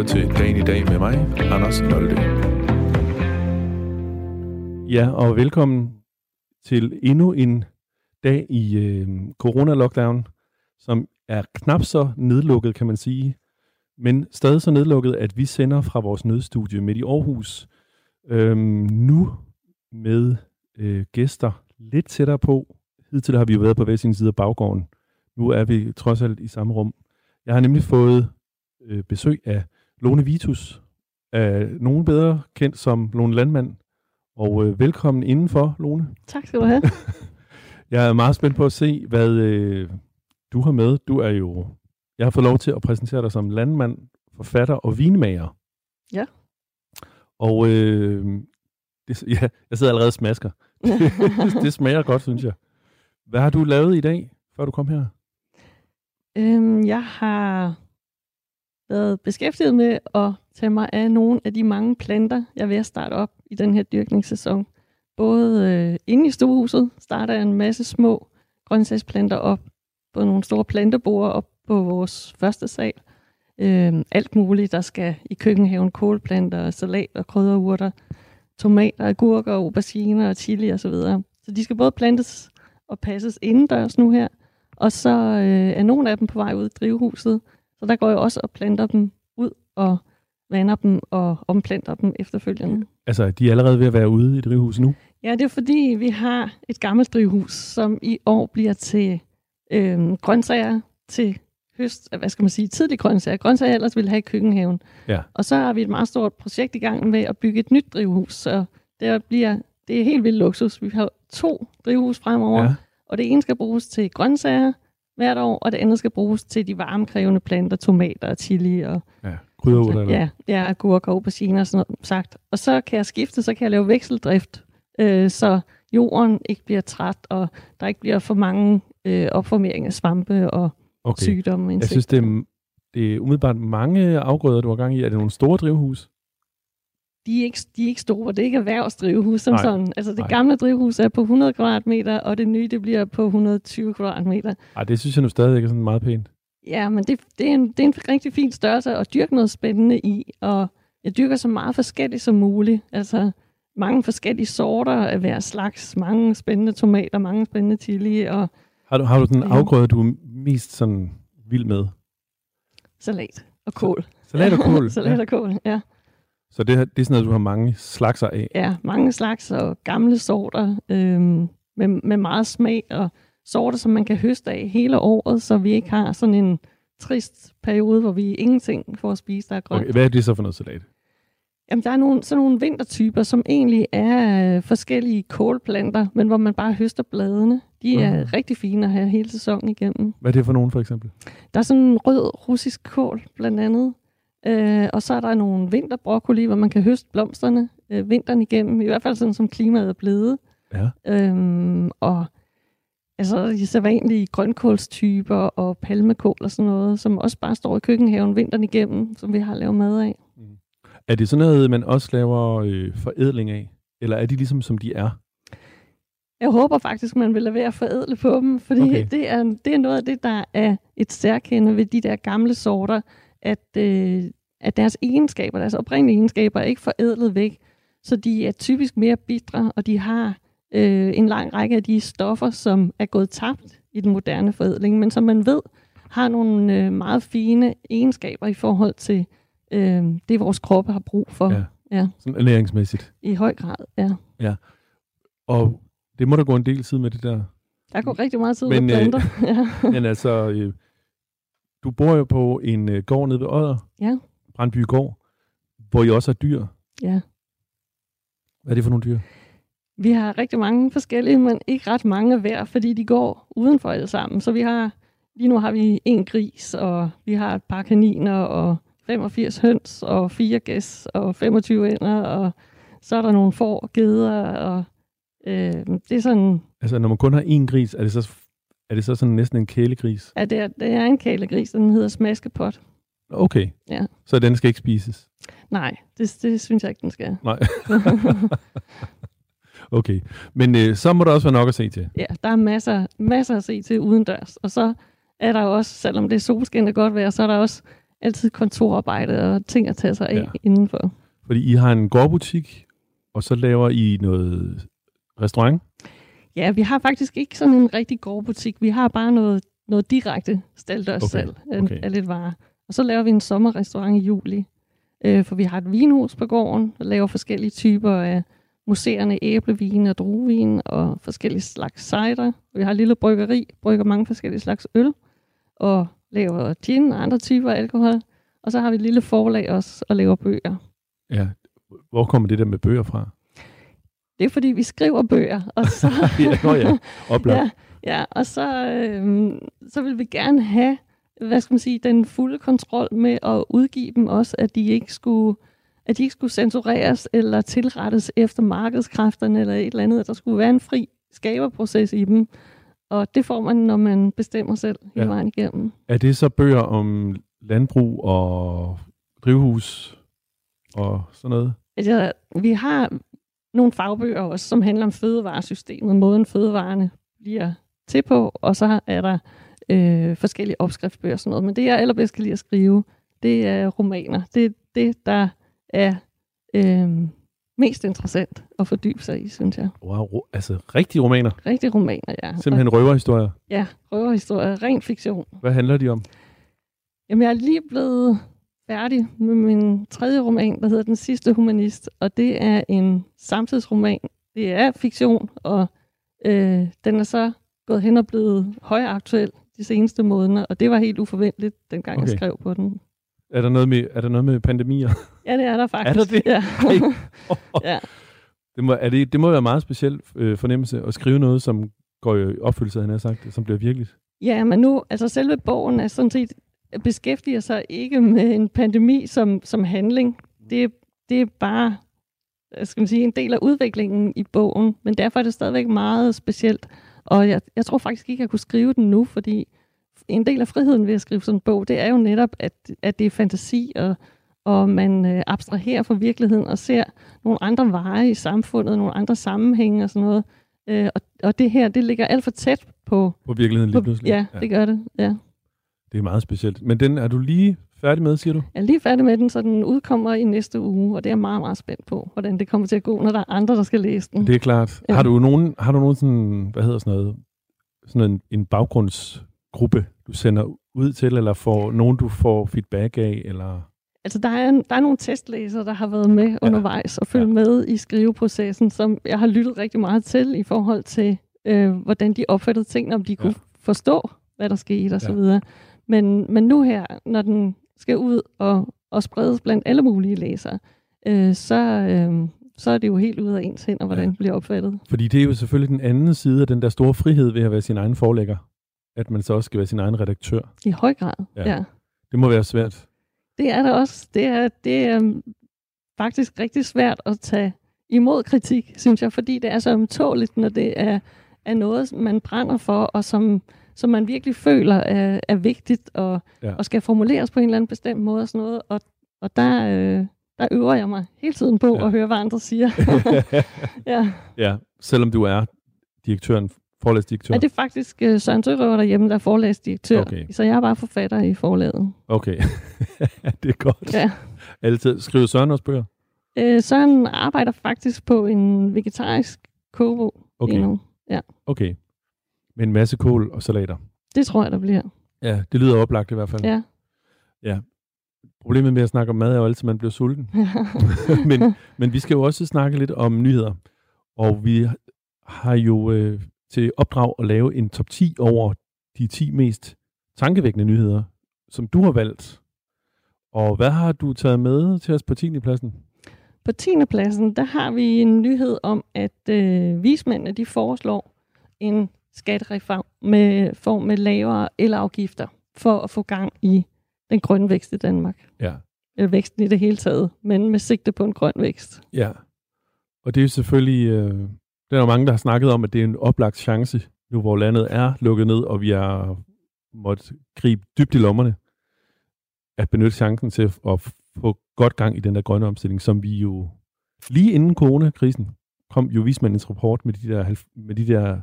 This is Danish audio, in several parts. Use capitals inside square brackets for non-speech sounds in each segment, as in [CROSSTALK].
lytter til Dagen i dag med mig, Anders Nolde. Ja, og velkommen til endnu en dag i øh, corona-lockdown, som er knap så nedlukket, kan man sige, men stadig så nedlukket, at vi sender fra vores nødstudie midt i Aarhus, øh, nu med øh, gæster lidt tættere på. Hidtil har vi jo været på hver sin side af baggården. Nu er vi trods alt i samme rum. Jeg har nemlig fået øh, besøg af Lone Vitus, af nogen bedre kendt som Lone Landmand. Og øh, velkommen indenfor, Lone. Tak skal du have. [LAUGHS] Jeg er meget spændt på at se, hvad øh, du har med. Du er jo... Jeg har fået lov til at præsentere dig som landmand, forfatter og vinmager. Ja. Og øh, det, [LAUGHS] ja, jeg sidder allerede og smasker. det, det smager godt, synes jeg. Hvad har du lavet i dag, før du kom her? øhm, jeg har været beskæftiget med at tage mig af nogle af de mange planter, jeg er ved at starte op i den her dyrkningssæson. Både øh, inde i stuehuset starter jeg en masse små grøntsagsplanter op på nogle store planteborer op på vores første sal. øh, alt muligt, der skal i køkkenhaven, kålplanter, salat og krydderurter, tomater, agurker, auberginer og chili osv. Så, videre. så de skal både plantes og passes indendørs nu her, og så øh, er nogle af dem på vej ud i drivhuset, så der går jeg også og planter dem ud og vander dem og omplanter dem efterfølgende. Altså, de er allerede ved at være ude i drivhuset nu? Ja, det er fordi, vi har et gammelt drivhus, som i år bliver til øh, grøntsager til høst, hvad skal man sige, tidlig grøntsager. Grøntsager ellers ville have i køkkenhaven. Ja. Og så har vi et meget stort projekt i gang med at bygge et nyt drivhus, så det bliver det er helt vildt luksus. Vi har to drivhus fremover, Ja. og det ene skal bruges til grøntsager hvert år, og det andet skal bruges til de varmekrævende planter, tomater og chili og ja. Krydderurter, ja, ja, agurker, auberginer og sådan noget sagt. Og så kan jeg skifte, så kan jeg lave vekseldrift, øh, så jorden ikke bliver træt, og der ikke bliver for mange øh, opformering af svampe og Okay. sygdomme. og Jeg synes, det er, det er umiddelbart mange afgrøder, du har gang i. Er det nogle store drivhus? De, er ikke, de er ikke store, det er ikke erhvervsdrivhus som Nej. sådan. Altså det Nej. gamle drivhus er på 100 kvadratmeter, og det nye det bliver på 120 kvadratmeter. Ej, det synes jeg nu stadig er sådan meget pænt. Ja, men det, det, er en, det er en rigtig fin størrelse at dyrke noget spændende i, og jeg dyrker så meget forskelligt som muligt. Altså mange forskellige sorter af hver slags, mange spændende tomater, mange spændende chili og Har du, har du sådan en Ja. afgrøde, du er mest sådan vild med? salat og kål. Salat og kål? [LAUGHS] salat og kål, ja. Så det, det er sådan noget, du har mange slagser af? Ja, mange slags og gamle sorter øhm, med, med meget smag og sorter, som man kan høste af hele året, så vi ikke har sådan en trist periode, hvor vi ingenting får at spise, der er grønt. Okay, hvad er det så for noget salat? Jamen, der er nogle, sådan nogle vintertyper, som egentlig er øh, forskellige kålplanter, men hvor man bare høster bladene. De er Mhm. rigtig fine at have hele sæsonen igennem. Hvad er det for nogen, for eksempel? Der er sådan en rød russisk kål, blandt andet. Øh, og så er der nogle vinterbroccoli, hvor man kan høste blomsterne øh, vinteren igennem, i hvert fald sådan som klimaet er blevet. Ja. Øhm, og altså, de sædvanlige grønkålstyper og palmekål og sådan noget, som også bare står i køkkenhaven vinteren igennem, som vi har lavet mad af. Er det sådan noget, man også laver øh, forædling af? Eller er de ligesom, som de er? Jeg håber faktisk, man vil lade være at forædle på dem, fordi okay. det, er, det er noget af det, der er et særkende ved de der gamle sorter, at, øh, at deres egenskaber, deres oprindelige egenskaber, er ikke forædlet væk. Så de er typisk mere bitre, og de har øh, en lang række af de stoffer, som er gået tabt i den moderne forædling, men som man ved har nogle øh, meget fine egenskaber i forhold til øh, det, vores kroppe har brug for Ja. ja, Sådan ernæringsmæssigt. i høj grad. Ja. Og det må der gå en del tid med det der. Der går rigtig meget tid med øh, planter. [LAUGHS] ja. Men altså, øh, du bor jo på en øh, gård nede ved Odder. Ja. Brandby Gård. Hvor I også har dyr. ja. Hvad er det for nogle dyr? Vi har rigtig mange forskellige, men ikke ret mange hver, fordi de går udenfor alle sammen. Så vi har, lige nu har vi en gris, og vi har et par kaniner, og 85 høns, og fire gæs, og 25 ender, og så er der nogle får geder, og øh, det er sådan, Altså, når man kun har én gris, er det så, er det så sådan næsten en kælegris? at det er, det er en kælegris, og den hedder smaskepot. Okay. Ja. Så den skal ikke spises? Nej, det, det synes jeg ikke, den skal. Nej. [LAUGHS] okay. Men øh, så må der også være nok at se til. Ja, der er masser, masser at se til udendørs. Og så er der jo også, selvom det er solskin og godt vejr, så er der også altid kontorarbejde og ting at tage sig af Ja. ja. indenfor. Fordi I har en gårdbutik, og så laver I noget restaurant. Ja, vi har faktisk ikke sådan en rigtig gårdbutik. Vi har bare noget, noget direkte staldørssalg Okay, af, okay. af lidt varer. Og så laver vi en sommerrestaurant i juli. Øh, for vi har et vinhus på gården, og laver forskellige typer af museerne, æblevin og druevin og forskellige slags cider. Vi har et lille bryggeri, brygger mange forskellige slags øl, og laver gin og andre typer af alkohol. Og så har vi et lille forlag også, og laver bøger. Ja. Hvor kommer det der med bøger fra? Det er fordi, vi skriver bøger, og så... [LAUGHS] ja, nå ja, [LAUGHS] oplagt. ja, ja, og så, øhm, så vil vi gerne have, hvad skal man sige, den fulde kontrol med at udgive dem også, at de ikke skulle, at de ikke skulle censureres eller tilrettes efter markedskræfterne eller et eller andet, at der skulle være en fri skaberproces i dem. Og det får man, når man bestemmer selv hele Ja. vejen igennem. Er det så bøger om landbrug og drivhus og sådan noget? Altså, vi har nogle fagbøger også, som handler om fødevaresystemet, måden fødevarene bliver til på, og så er der øh, forskellige opskriftsbøger og sådan noget. Men det, jeg allerbedst kan lide at skrive, det er romaner. Det er det, der er øh, mest interessant at fordybe sig i, synes jeg. Wow, ro- altså rigtige romaner. Rigtig romaner, ja. Simpelthen røverhistorier. Og, ja, røverhistorier, ren fiktion. Hvad handler de om? Jamen, jeg er lige blevet færdig med min tredje roman, der hedder Den sidste humanist, og det er en samtidsroman. Det er fiktion, og øh, den er så gået hen og blevet højaktuel de seneste måneder, og det var helt uforventeligt, dengang okay. Jeg skrev på den. Er der noget med, er der noget med pandemier? [LAUGHS] Ja, det er der faktisk. Er der det? Ja. [LAUGHS] [LAUGHS] Ja. Det må, er det, det må være en meget speciel øh, fornemmelse at skrive noget, som går i opfyldelse, han har sagt, som bliver virkeligt. ja, men nu, altså selve bogen er sådan set, beskæftiger sig ikke med en pandemi som, som handling. Det, det er bare skal man sige, en del af udviklingen i bogen, men derfor er det stadigvæk meget specielt. Og jeg, jeg tror faktisk ikke, jeg kunne skrive den nu, fordi en del af friheden ved at skrive sådan en bog, det er jo netop, at, at det er fantasi, og, og man øh, abstraherer fra virkeligheden og ser nogle andre veje i samfundet, nogle andre sammenhænge og sådan noget. Øh, og, og det her, det ligger alt for tæt på... På virkeligheden lige pludselig. ja, det gør det. Ja. Det er meget specielt. Men den er du lige færdig med, siger du? Jeg er lige færdig med den, så den udkommer i næste uge, og det er jeg meget, meget spændt på, hvordan det kommer til at gå, når der er andre, der skal læse den. Det er klart. Ja. Har du nogen, har du nogen sådan, hvad hedder sådan noget, sådan en, en baggrundsgruppe, du sender ud til, eller får nogen, du får feedback af, eller... Altså, der er, der er nogle testlæsere, der har været med ja. undervejs og følge Ja. ja. med i skriveprocessen, som jeg har lyttet rigtig meget til i forhold til, øh, hvordan de opfattede tingene, om de kunne forstå, hvad der skete og så Ja. Men, men nu her, når den skal ud og, og spredes blandt alle mulige læsere, øh, så, øh, så er det jo helt ude af ens hænder, hvordan Ja. det bliver opfattet. Fordi det er jo selvfølgelig den anden side af den der store frihed ved at være sin egen forlægger. At man så også skal være sin egen redaktør. I høj grad, Ja. ja. Det må være svært. Det er det også. Det er, det er øhm, faktisk rigtig svært at tage imod kritik, synes jeg, fordi det er så ømtåligt, når det er, er noget, man brænder for, og som, som man virkelig føler er, er vigtigt, og, Ja. ja. og skal formuleres på en eller anden bestemt måde og sådan noget. Og, og der, øh, der øver jeg mig hele tiden på Ja. ja. at høre, hvad andre siger. [LAUGHS] ja. ja, selvom du er direktøren, forlægsdirektør. Er det faktisk øh, Søren Sørøver derhjemme, der er forlægsdirektør? Okay. Så jeg er bare forfatter i forlaget. Okay, [LAUGHS] det er godt. Ja. Altid. Skriver Søren også bøger? Øh, Søren arbejder faktisk på en vegetarisk kogebog Okay. lige nu. Okay. Med en masse kål og salater. Det tror jeg, der bliver. Ja, det lyder oplagt i hvert fald. Ja. Problemet med at snakke om mad er jo altid, at man bliver sulten. [LAUGHS] men, men vi skal jo også snakke lidt om nyheder. Og vi har jo øh, til opdrag at lave en top 10 over de 10 mest tankevækkende nyheder, som du har valgt. Og hvad har du taget med til os på 10. pladsen? På 10. pladsen, der har vi en nyhed om, at øh, vismændene de foreslår en skattereform med, form med lavere elafgifter for at få gang i den grønne vækst i Danmark. Ja. Eller væksten i det hele taget, men med sigte på en grøn vækst. Ja. Og det er jo selvfølgelig, øh, der er jo mange, der har snakket om, at det er en oplagt chance, nu hvor landet er lukket ned, og vi har måttet gribe dybt i lommerne, at benytte chancen til at få godt gang i den der grønne omstilling, som vi jo lige inden coronakrisen kom jo vismandens rapport med de der, med de der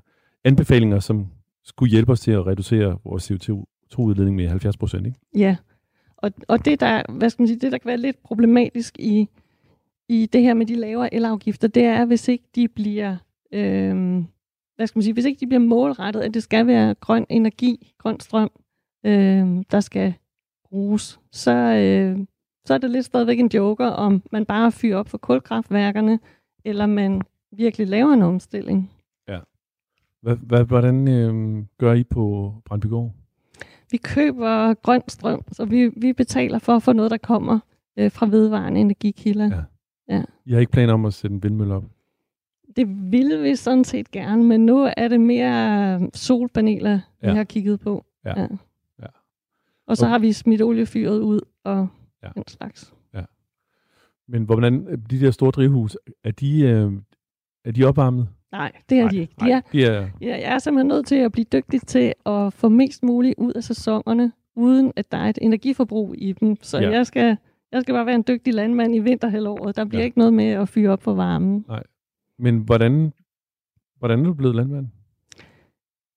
anbefalinger, som skulle hjælpe os til at reducere vores CO2-udledning med 70 procent. Ikke? Ja, og Og, og det, der, hvad skal man sige, det, der kan være lidt problematisk i, i det her med de lavere elafgifter, det er, hvis ikke de bliver, øh, hvad skal man sige, hvis ikke de bliver målrettet, at det skal være grøn energi, grøn strøm, øh, der skal bruges, så, øh, så er det lidt stadigvæk en joker, om man bare fyrer op for kulkraftværkerne, eller man virkelig laver en omstilling. Hvad, hvordan øh, gør I på Brandbygård? Vi køber grøn strøm, så vi, vi betaler for at få noget, der kommer øh, fra vedvarende energikilder. Ja. I har ikke planer om at sætte en vindmølle op? Det ville vi sådan set gerne, men nu er det mere solpaneler, ja. Ja. vi har kigget på. Ja. Ja. Og så Okay. har vi smidt oliefyret ud og Ja. ja. den slags. Men hvordan, de der store drivhus, er de, øh, er de opvarmet? Nej, det er Nej, de ikke. nej, De er, de er, ja, jeg er simpelthen nødt til at blive dygtig til at få mest muligt ud af sæsonerne, uden at der er et energiforbrug i dem. Så Ja. jeg, skal, jeg skal bare være en dygtig landmand i vinterhalvåret. Der bliver Ja. ikke noget med at fyre op for varmen. men hvordan, hvordan er du blevet landmand?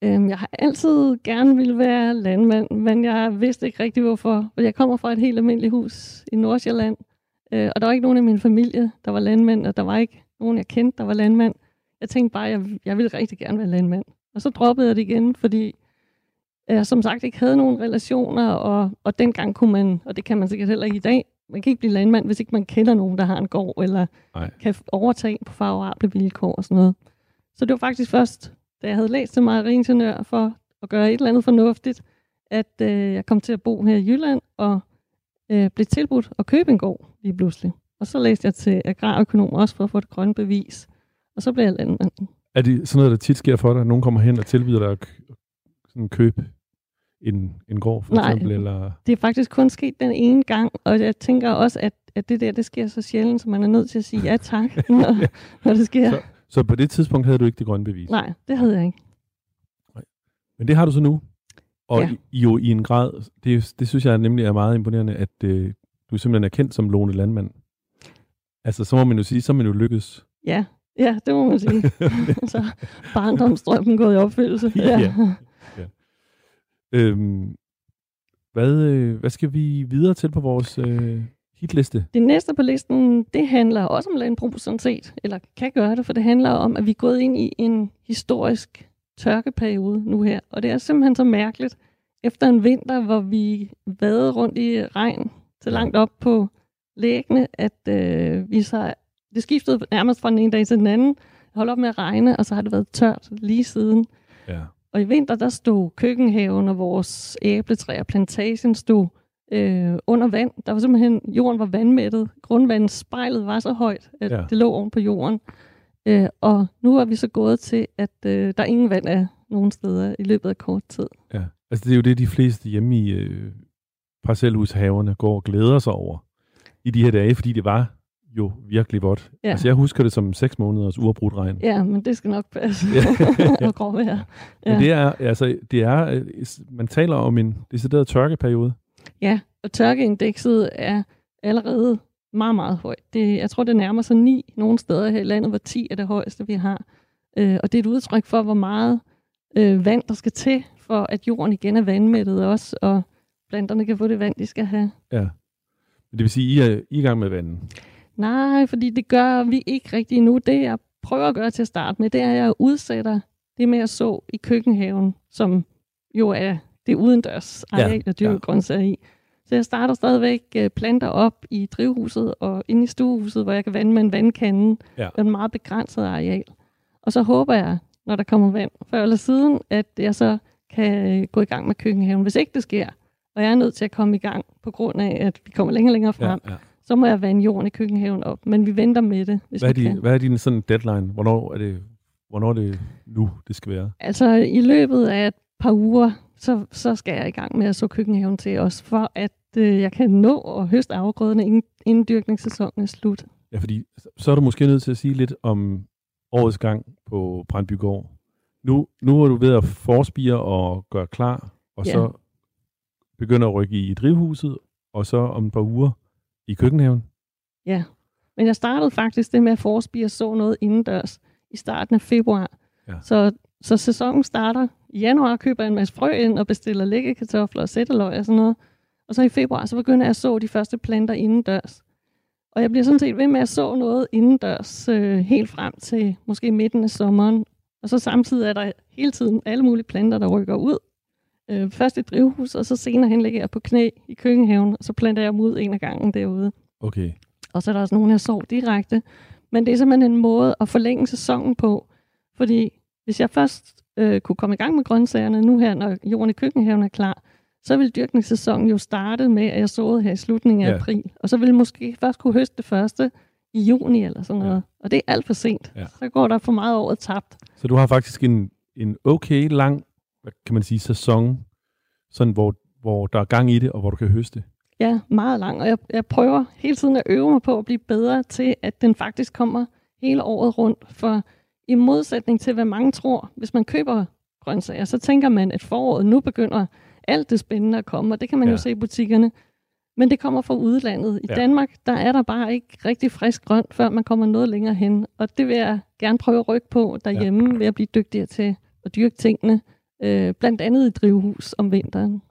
Øhm, jeg har altid gerne ville være landmand, men jeg vidste ikke rigtig hvorfor. Jeg kommer fra et helt almindeligt hus i Nordsjælland, øh, og der var ikke nogen i min familie, der var landmænd, og der var ikke nogen, jeg kendte, der var landmand. Jeg tænkte bare, at jeg, jeg ville rigtig gerne være landmand. Og så droppede jeg det igen, fordi jeg som sagt ikke havde nogen relationer, og, og dengang kunne man, og det kan man sikkert heller ikke i dag, man kan ikke blive landmand, hvis ikke man kender nogen, der har en gård, eller Nej. kan overtage på favorable vilkår og sådan noget. Så det var faktisk først, da jeg havde læst til mejeriingeniør for at gøre et eller andet fornuftigt, at øh, jeg kom til at bo her i Jylland og øh, blev tilbudt at købe en gård lige pludselig. Og så læste jeg til agrarøkonom også for at få det grønne bevis. Og så blev jeg landmand. Er det sådan noget, der tit sker for dig? Nogen kommer hen og tilbyder dig at sådan købe en, en gård, for Nej. eksempel? Eller, Det er faktisk kun sket den ene gang, og jeg tænker også, at, at det der, det sker så sjældent, så man er nødt til at sige ja tak, [LAUGHS] når, når det sker. Så- så på det tidspunkt havde du ikke det grønne bevis? Nej, det havde jeg ikke. Men det har du så nu. Og ja. i, jo i en grad, det, det synes jeg nemlig er meget imponerende, at øh, du simpelthen er kendt som låne landmand. Altså, så må man jo sige, så er man jo lykkes. Ja, ja det må man sige. [LAUGHS] så barndomsdrømmen gået i opfyldelse. Ja. Øhm, hvad, øh, hvad skal vi videre til på vores øh, hitliste? Det næste på listen, det handler også om landbrug sådan set, eller kan gøre det, for det handler om, at vi er gået ind i en historisk tørkeperiode nu her. Og det er simpelthen så mærkeligt, efter en vinter, hvor vi vadede rundt i regn så Ja. langt op på læggene, at øh, vi så, det skiftede nærmest fra den ene dag til den anden, holdt op med at regne, og så har det været tørt lige siden. Ja. Og i vinter, der stod køkkenhaven og vores æbletræer, plantagen stod øh, under vand. Der var simpelthen, jorden var vandmættet. Grundvandets spejlet var så højt, at ja. det lå oven på jorden. Øh, og nu er vi så gået til, at øh, der ingen vand er nogen steder i løbet af kort tid. ja. Altså, det er jo det, de fleste hjemme i øh, parcelhushaverne går og glæder sig over i de her dage, fordi det var jo virkelig vådt. Ja. Altså, jeg husker det som seks måneders uafbrudt regn. Ja, men det skal nok passe. Ja. [LAUGHS] og grov. Men Ja. det er, altså, det er, øh, man taler om en decideret tørkeperiode. Ja, og tørkeindekset er allerede meget, meget højt. Det, jeg tror, det nærmer sig 9 nogle steder her i landet, hvor 10 er det højeste, vi har. Øh, og det er et udtryk for, hvor meget øh, vand, der skal til, for at jorden igen er vandmættet også, og planterne kan få det vand, de skal have. Ja. Det vil sige, I er i gang med vandet. Nej, fordi det gør vi ikke rigtig endnu. Det, jeg prøver at gøre til at starte med, det er, at jeg udsætter det med at så i køkkenhaven, som jo er det udendørs areal, Ja, der ja. grøntsager i. Så jeg starter stadigvæk øh, planter op i drivhuset og inde i stuehuset, hvor jeg kan vande med en vandkande. Ja. Det er en meget begrænset areal. Og så håber jeg, når der kommer vand før eller siden, at jeg så kan øh, gå i gang med køkkenhaven. Hvis ikke det sker, og jeg er nødt til at komme i gang på grund af, at vi kommer længere og længere frem, ja. Så må jeg vande jorden i køkkenhaven op. Men vi venter med det, hvis Hvad, er din, kan. hvad er din sådan deadline? Hvornår er det, hvornår er det nu, det skal være? Altså i løbet af et par uger, så, så skal jeg i gang med at så køkkenhaven til os, for at øh, jeg kan nå at høste afgrøderne, inden, inden dyrkningssæsonen er slut. Ja, fordi så er du måske nødt til at sige lidt om årets gang på Brandbygård. Nu, nu er du ved at forspire og gøre klar, og Ja. så begynder at rykke i drivhuset, og så om et par uger i køkkenhaven. Ja, men jeg startede faktisk det med at forspire så noget indendørs i starten af februar. Ja. Så, så sæsonen starter i januar, køber jeg en masse frø ind og bestiller læggekartofler og sætteløg og sådan noget. Og så i februar, så begynder jeg at så de første planter indendørs. Og jeg bliver sådan set ved med at så noget indendørs øh, helt frem til måske midten af sommeren. Og så samtidig er der hele tiden alle mulige planter, der rykker ud. Øh, først i drivhus, og så senere hen ligger jeg på knæ i køkkenhaven, og så planter jeg ud en af gangen derude. Okay. Og så er der også nogle, jeg sov direkte. Men det er simpelthen en måde at forlænge sæsonen på. Fordi hvis jeg først øh, kunne komme i gang med grøntsagerne nu her, når jorden i køkkenhaven er klar, så vil dyrkningssæsonen jo starte med, at jeg såede her i slutningen af Ja. april. Og så vil måske først kunne høste det første i juni eller sådan noget. Og det er alt for sent. Ja. Så går der for meget året tabt. Så du har faktisk en, en okay lang, hvad kan man sige, sæson, sådan hvor, hvor der er gang i det, og hvor du kan høste. Ja, meget lang. Og jeg, jeg prøver hele tiden at øve mig på at blive bedre til, at den faktisk kommer hele året rundt. For i modsætning til, hvad mange tror, hvis man køber grøntsager, så tænker man, at foråret nu begynder alt det spændende at komme, og det kan man ja. Jo se i butikkerne. Men det kommer fra udlandet. I ja. Danmark, der er der bare ikke rigtig frisk grønt, før man kommer noget længere hen. Og det vil jeg gerne prøve at rykke på derhjemme, ja. ved at blive dygtigere til at dyrke tingene. Øh, blandt andet i drivhus om vinteren.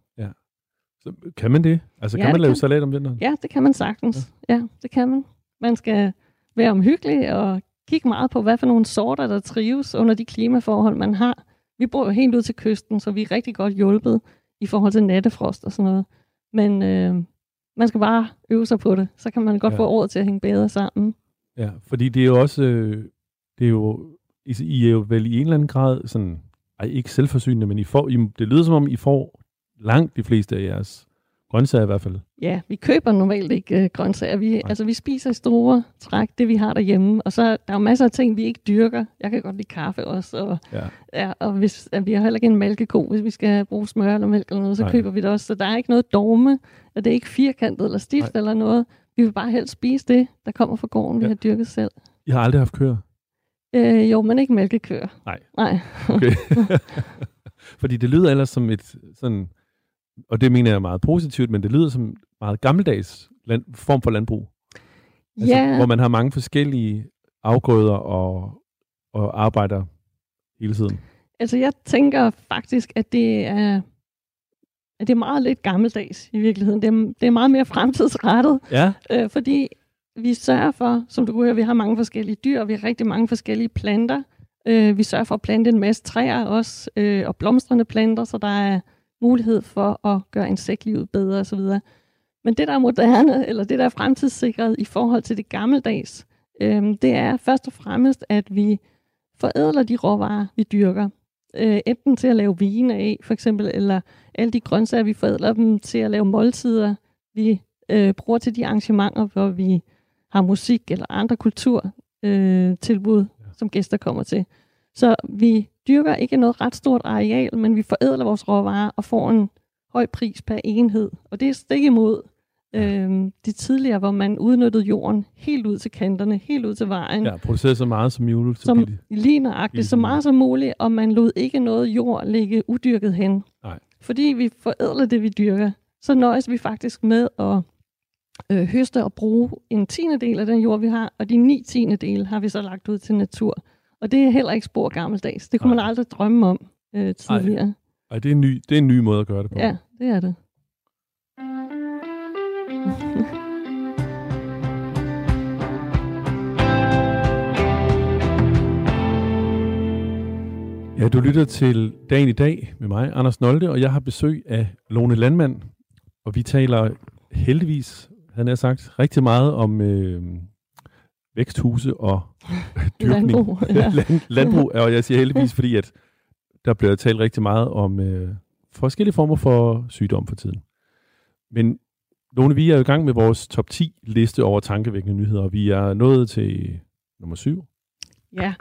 Så, kan man det? Altså Ja, kan man lave kan. salat om vinteren? Ja, det kan man sagtens. Ja. ja, det kan man. Man skal være omhyggelig og kigge meget på, hvad for nogle sorter, der trives under de klimaforhold, man har. Vi bor jo helt ud til kysten, så vi er rigtig godt hjulpet i forhold til nattefrost og sådan noget. Men øh, man skal bare øve sig på det, så kan man godt Ja. ja. få året til at hænge bedre sammen. Ja, fordi det er jo også, øh, det er jo, I, I er jo vel i en eller anden grad sådan, ej, ikke selvforsynende, men I får, I, det lyder som om, I får langt de fleste af jeres grøntsager i hvert fald. Ja, vi køber normalt ikke øh, grøntsager. Vi, altså, vi spiser i store træk det, vi har derhjemme. Og så der er jo masser af ting, vi ikke dyrker. Jeg kan godt lide kaffe også. Og, Ja. ja, og hvis, ja, vi har heller ikke en mælkeko. Hvis vi skal bruge smør eller mælk eller noget, så Nej. Nej. køber vi det også. Så der er ikke noget dogme. Og det er ikke firkantet eller stift Nej. Nej. eller noget. Vi vil bare helst spise det, der kommer fra gården, Ja. vi har dyrket selv. I har aldrig haft køer? Øh, jo, men ikke mælkekøer. Nej. Nej. Okay. [LAUGHS] fordi det lyder ellers som et sådan, og det mener jeg meget positivt, men det lyder som meget gammeldags land, form for landbrug. Altså, ja, Hvor man har mange forskellige afgrøder og, og arbejder hele tiden. altså jeg tænker faktisk, at det er, at det er meget lidt gammeldags i virkeligheden. Det er, det er meget mere fremtidsrettet. Ja, Øh, fordi vi sørger for, som du kunne høre, vi har mange forskellige dyr, og vi har rigtig mange forskellige planter. Øh, vi sørger for at plante en masse træer også, øh, og blomstrende planter, så der er mulighed for at gøre insektlivet bedre osv. Men det, der er moderne, eller det, der er fremtidssikret i forhold til det gammeldags, øh, det er først og fremmest, at vi forædler de råvarer, vi dyrker. Øh, enten til at lave vine af, for eksempel, eller alle de grøntsager, vi forædler dem til at lave måltider. Vi øh, bruger til de arrangementer, hvor vi har musik eller andre kulturtilbud, øh, tilbud, som gæster kommer til. Så vi dyrker ikke noget ret stort areal, men vi forædler vores råvarer og får en høj pris per enhed. Og det er stik imod øh, de tidligere, hvor man udnyttede jorden helt ud til kanterne, helt ud til vejen. ja produceret så meget som muligt. Som nøjagtigt, så meget som muligt, og man lod ikke noget jord ligge udyrket hen. Nej. Fordi vi forædler det, vi dyrker, så nøjes vi faktisk med at øh, høste og bruge en tiende del af den jord, vi har, og de ni tiende del har vi så lagt ud til natur. Og det er heller ikke spor gammeldags. Det kunne Nej. man aldrig drømme om øh, tidligere. Ej, det er, en ny, det er en ny måde at gøre det på. Ja, det er det. Ja, du lytter til Dagen i dag med mig, Anders Nolde, og jeg har besøg af Lone Landmand, og vi taler heldigvis, han har sagt, rigtig meget om øh, væksthuse og [LAUGHS] dyrkning. Landbrug, ja. [LAUGHS] Land, landbrug, og jeg siger heldigvis, fordi at der bliver talt rigtig meget om øh, forskellige former for sygdom for tiden. Men Lone, vi er i gang med vores top 10 liste over tankevækkende nyheder, og vi er nået til nummer 7. Ja.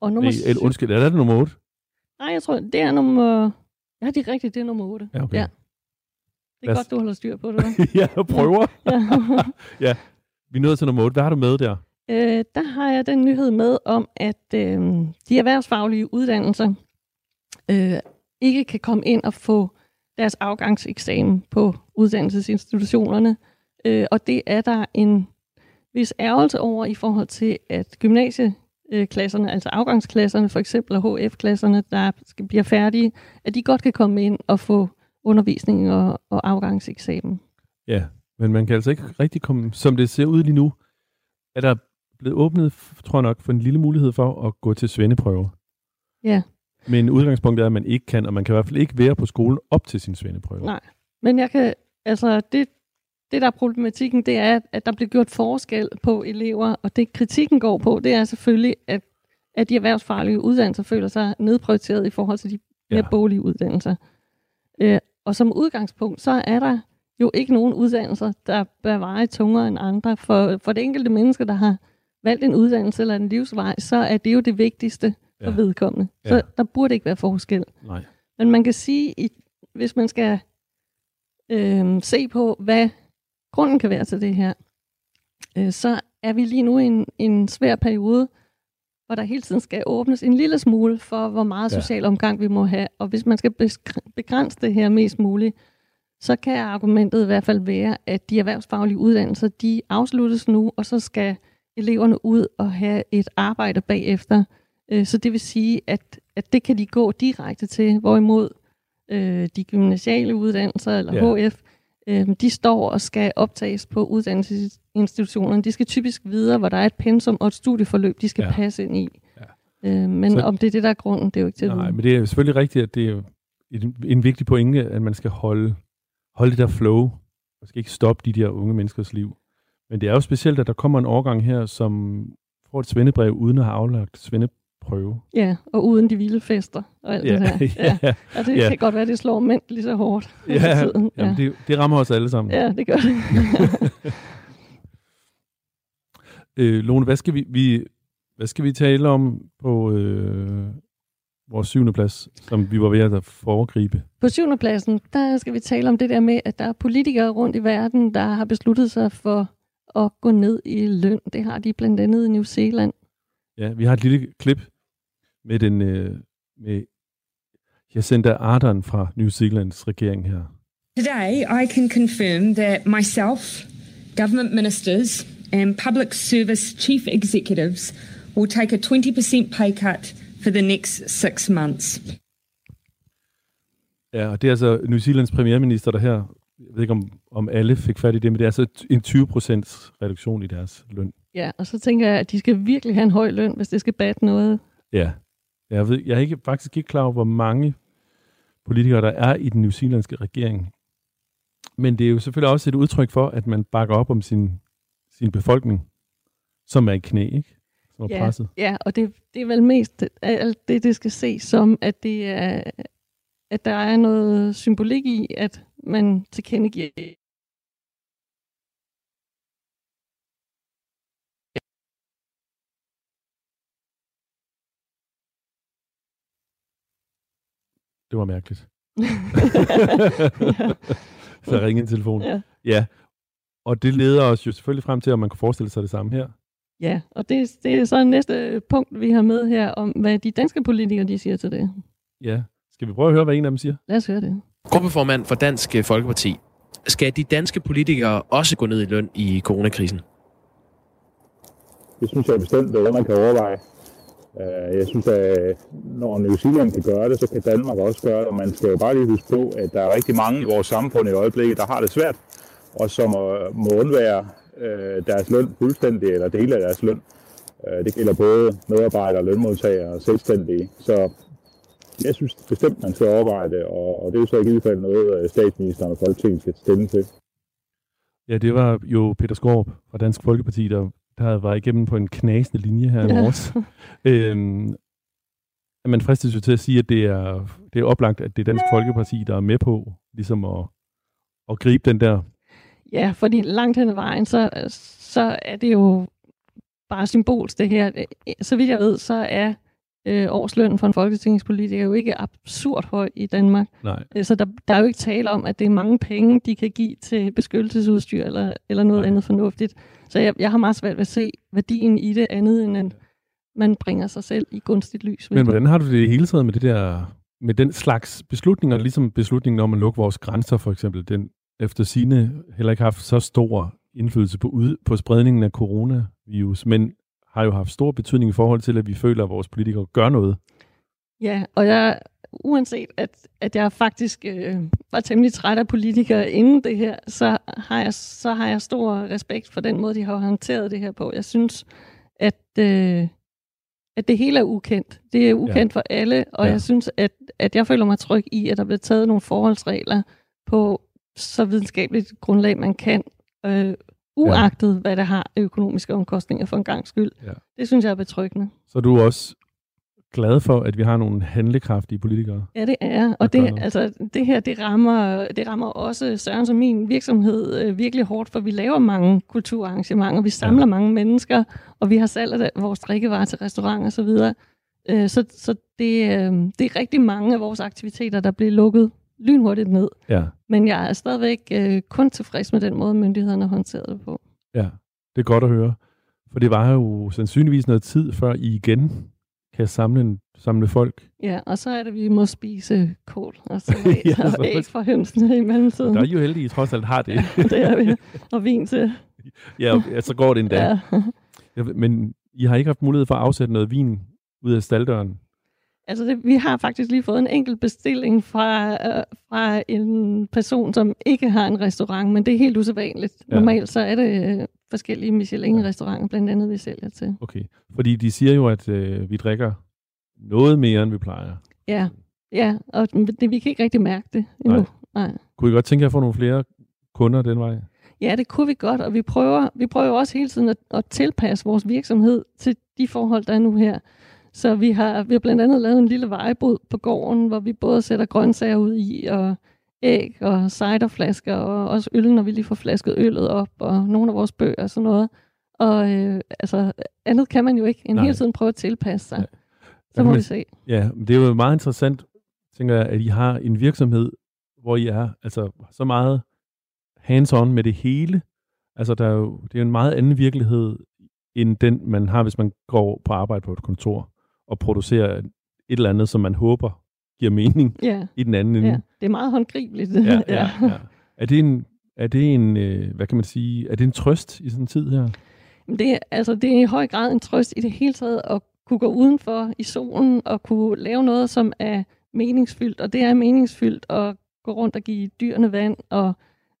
Og nummer Nej, eller, syv- undskyld, er det nummer 8? Nej, jeg tror, det er nummer... Ja, det er rigtigt, det er nummer 8. Ja, okay. Ja. Det er Lad godt, du holder styr på det. [LAUGHS] ja, jeg prøver. ja. [LAUGHS] Vi er til nummer 8. Hvad har du med der? Øh, der har jeg den nyhed med om, at øh, de erhvervsfaglige uddannelser øh, ikke kan komme ind og få deres afgangseksamen på uddannelsesinstitutionerne. Øh, og det er der en vis ærgelse over i forhold til, at gymnasieklasserne, altså afgangsklasserne for eksempel, og HF-klasserne, der skal, bliver færdige, at de godt kan komme ind og få undervisning og, og afgangseksamen. Ja, men man kan altså ikke rigtig komme, som det ser ud lige nu, er der blevet åbnet, tror jeg nok, for en lille mulighed for at gå til svendeprøve. Ja. Men udgangspunktet er, at man ikke kan, og man kan i hvert fald ikke være på skolen op til sin svendeprøve. Nej. Men jeg kan, altså det, det der er problematikken, det er, at der bliver gjort forskel på elever, og det kritikken går på, det er selvfølgelig, at, at de erhvervsfaglige uddannelser føler sig nedprioriteret i forhold til de mere Ja. boglige uddannelser. Øh, og som udgangspunkt, så er der jo ikke nogen uddannelser, der bør veje tungere end andre. For, for det enkelte menneske, der har valgt en uddannelse eller en livsvej, så er det jo det vigtigste for Ja. vedkommende. Ja. Så der burde ikke være forskel. Nej. Men man kan sige, i, hvis man skal øh, se på, hvad grunden kan være til det her, øh, så er vi lige nu i en, en svær periode, hvor der hele tiden skal åbnes en lille smule for, hvor meget Ja. social omgang vi må have. Og hvis man skal begrænse det her mest muligt, så kan argumentet i hvert fald være, at de erhvervsfaglige uddannelser, de afsluttes nu, og så skal eleverne ud og have et arbejde bagefter. Øh, Så det vil sige, at, at det kan de gå direkte til, hvorimod øh, de gymnasiale uddannelser eller Ja. ja. HF, øh, de står og skal optages på uddannelsesinstitutionerne. De skal typisk videre, hvor der er et pensum og et studieforløb, de skal Ja. passe ind i. Ja. Øh, men Så- om det er det, der er grunden, det er jo ikke til Nej, men det er selvfølgelig rigtigt, at det er en, en vigtig pointe, at man skal holde, holde det der flow. Man skal ikke stoppe de der unge menneskers liv. Men det er jo specielt, at der kommer en årgang her, som får et svendebrev uden at have aflagt svendeprøve. Ja, og uden de vilde fester og alt det der. [LAUGHS] Ja. ja, Og det Ja. ja. kan godt være, det slår mænd lige så hårdt ja, tiden. Ja. jamen, det, det rammer os alle sammen. ja, det gør det. [LAUGHS] Øh, Lone, hvad skal vi, vi, hvad skal vi tale om på øh, vores syvende plads, som vi var ved at foregribe? På syvende pladsen, der skal vi tale om det der med, at der er politikere rundt i verden, der har besluttet sig for at gå ned i løn. Det har de blandt andet i New Zealand. Ja, vi har et lille klip med den øh, med Jacinda Ardern fra New Zealands regering her. Today, I can confirm that myself, government ministers, and public service chief executives will take a 20% pay cut for the next six months. Ja, og det er altså New Zealands premierminister, der her, jeg ved ikke om, om alle fik fat i det, men det er altså en 20% reduktion i deres løn. Ja, og så tænker jeg, at de skal virkelig have en høj løn, hvis det skal batte noget. Ja. Jeg, ved, jeg er ikke, faktisk ikke klar over, hvor mange politikere, der er i den New Zealandske regering. Men det er jo selvfølgelig også et udtryk for, at man bakker op om sin, sin befolkning, som er i knæ, ikke? Som er Ja, presset. ja og det, det er vel mest alt det, det skal ses som, at, det er, at der er noget symbolik i, at man tilkendegiver Det var mærkeligt. ja. [LAUGHS] Så ringe en telefon. Ja. ja. Og det leder os jo selvfølgelig frem til, at man kan forestille sig det samme her. Ja, og det, det er så næste punkt, vi har med her, om hvad de danske politikere de siger til det. Ja. Skal vi prøve at høre, hvad en af dem siger? Lad os høre det. Gruppeformand for Dansk Folkeparti. Skal de danske politikere også gå ned i løn i coronakrisen? Det synes jeg bestemt er noget, man kan overveje. Øh, Jeg synes, at øh, når New Zealand kan gøre det, så kan Danmark også gøre det. Og man skal jo bare lige huske på, at der er rigtig mange i vores samfund i øjeblikket, der har det svært, og som øh, må undvære øh, deres løn fuldstændig, eller dele af deres løn. Det gælder både medarbejdere, lønmodtagere og selvstændige. Så jeg synes bestemt, man skal overveje det, og det er jo så i givet fald noget, statsministeren og Folketinget skal stemme til. Ja, det var jo Peter Skorp fra Dansk Folkeparti, der, der var igennem på en knasende linje her i morges. [LAUGHS] øhm, man fristes jo til at sige, at det er, det er oplagt, at det er Dansk Folkeparti, der er med på ligesom at, at gribe den der. Ja, fordi langt hen ad vejen, så, så er det jo bare symbolsk det her. Så vidt jeg ved, så er øh, årslønnen for en folketingspolitiker jo ikke absurd høj i Danmark. Nej, Øh, Så der, der er jo ikke tale om, at det er mange penge, de kan give til beskyttelsesudstyr eller, eller noget Nej. andet fornuftigt. Så jeg, jeg har meget svært ved at se værdien i det andet, end at man bringer sig selv i gunstigt lys. men hvordan har du det i hele taget med det der, med den slags beslutninger, ligesom beslutningen om at lukke vores grænser for eksempel, den efter sine heller ikke haft så stor indflydelse på, ud, på spredningen af coronavirus, men har jo haft stor betydning i forhold til, at vi føler, at vores politikere gør noget. Ja, og jeg uanset at, at jeg faktisk øh, var temmelig træt af politikere inden det her, så har, jeg, så har jeg stor respekt for den måde, de har håndteret det her på. Jeg synes, at, øh, at det hele er ukendt. Det er ukendt ja. for alle, og Ja. jeg synes, at, at jeg føler mig tryg i, at der bliver taget nogle forholdsregler på så videnskabeligt grundlag, man kan, øh, uagtet ja. hvad det har økonomiske omkostninger for en gang skyld. Ja. Det synes jeg er betryggende. Så er du også glad for, at vi har nogle handlekraftige politikere. Ja, det er. Og det, altså, det her, det rammer, det rammer også Søren som min virksomhed øh, virkelig hårdt, for vi laver mange kulturarrangementer, vi samler ja. mange mennesker, og vi har salg af vores drikkevarer til restauranter osv. Så, øh, så, så det, øh, det er rigtig mange af vores aktiviteter, der bliver lukket lynhurtigt ned. Ja, Men jeg er stadigvæk øh, kun tilfreds med den måde, myndighederne har håndteret det på. ja. Det er godt at høre. For det var jo sandsynligvis noget tid, før I igen kan samle, en, samle folk. Ja, og så er det, at vi må spise kål og salat [LAUGHS] Ja, ja, og æg fra hønsene i mellemtiden. Der er I jo heldige, I trods alt har det. [LAUGHS] det er vi. Og vin til. [LAUGHS] ja, og- ja, så går det endda. Ja. Ja. Men I har ikke haft mulighed for at afsætte noget vin ud af staldøren. Altså, det, vi har faktisk lige fået en enkelt bestilling fra, øh, fra en person, som ikke har en restaurant, men det er helt usædvanligt. Ja. Normalt så er det øh, forskellige Michelin-restauranter, blandt andet, vi sælger til. Okay. Fordi de siger jo, at øh, vi drikker noget mere, end vi plejer. Ja, ja og det, vi kan ikke rigtig mærke det endnu. Nej. Nej. Nej. Kunne I godt tænke jer at få nogle flere kunder den vej? Ja, det kunne vi godt, og vi prøver, vi prøver også hele tiden at, at tilpasse vores virksomhed til de forhold, der er nu her. Så vi har, vi har blandt andet lavet en lille vejebod på gården, hvor vi både sætter grøntsager ud i, og æg og ciderflasker, og også øl, når vi lige får flasket øllet op, og nogle af vores bøger og sådan noget. Og øh, altså, andet kan man jo ikke, end Nej. hele tiden prøve at tilpasse sig. Nej. Så må man- vi se. Ja, men det er jo meget interessant, tænker jeg, at I har en virksomhed, hvor I er altså så meget hands-on med det hele. Altså, der er jo, det er jo en meget anden virkelighed, end den, man har, hvis man går på arbejde på et kontor og producerer et eller andet, som man håber giver mening Ja, i den anden ende. ja. Det er meget håndgribeligt. ja, [LAUGHS] ja, ja. Er det en, er det en øh, hvad kan man sige, er det en trøst i sådan en tid her? Det, er- altså, det er i høj grad en trøst i det hele taget at kunne gå udenfor i solen og kunne lave noget, som er meningsfyldt. Og det er meningsfyldt at gå rundt og give dyrene vand og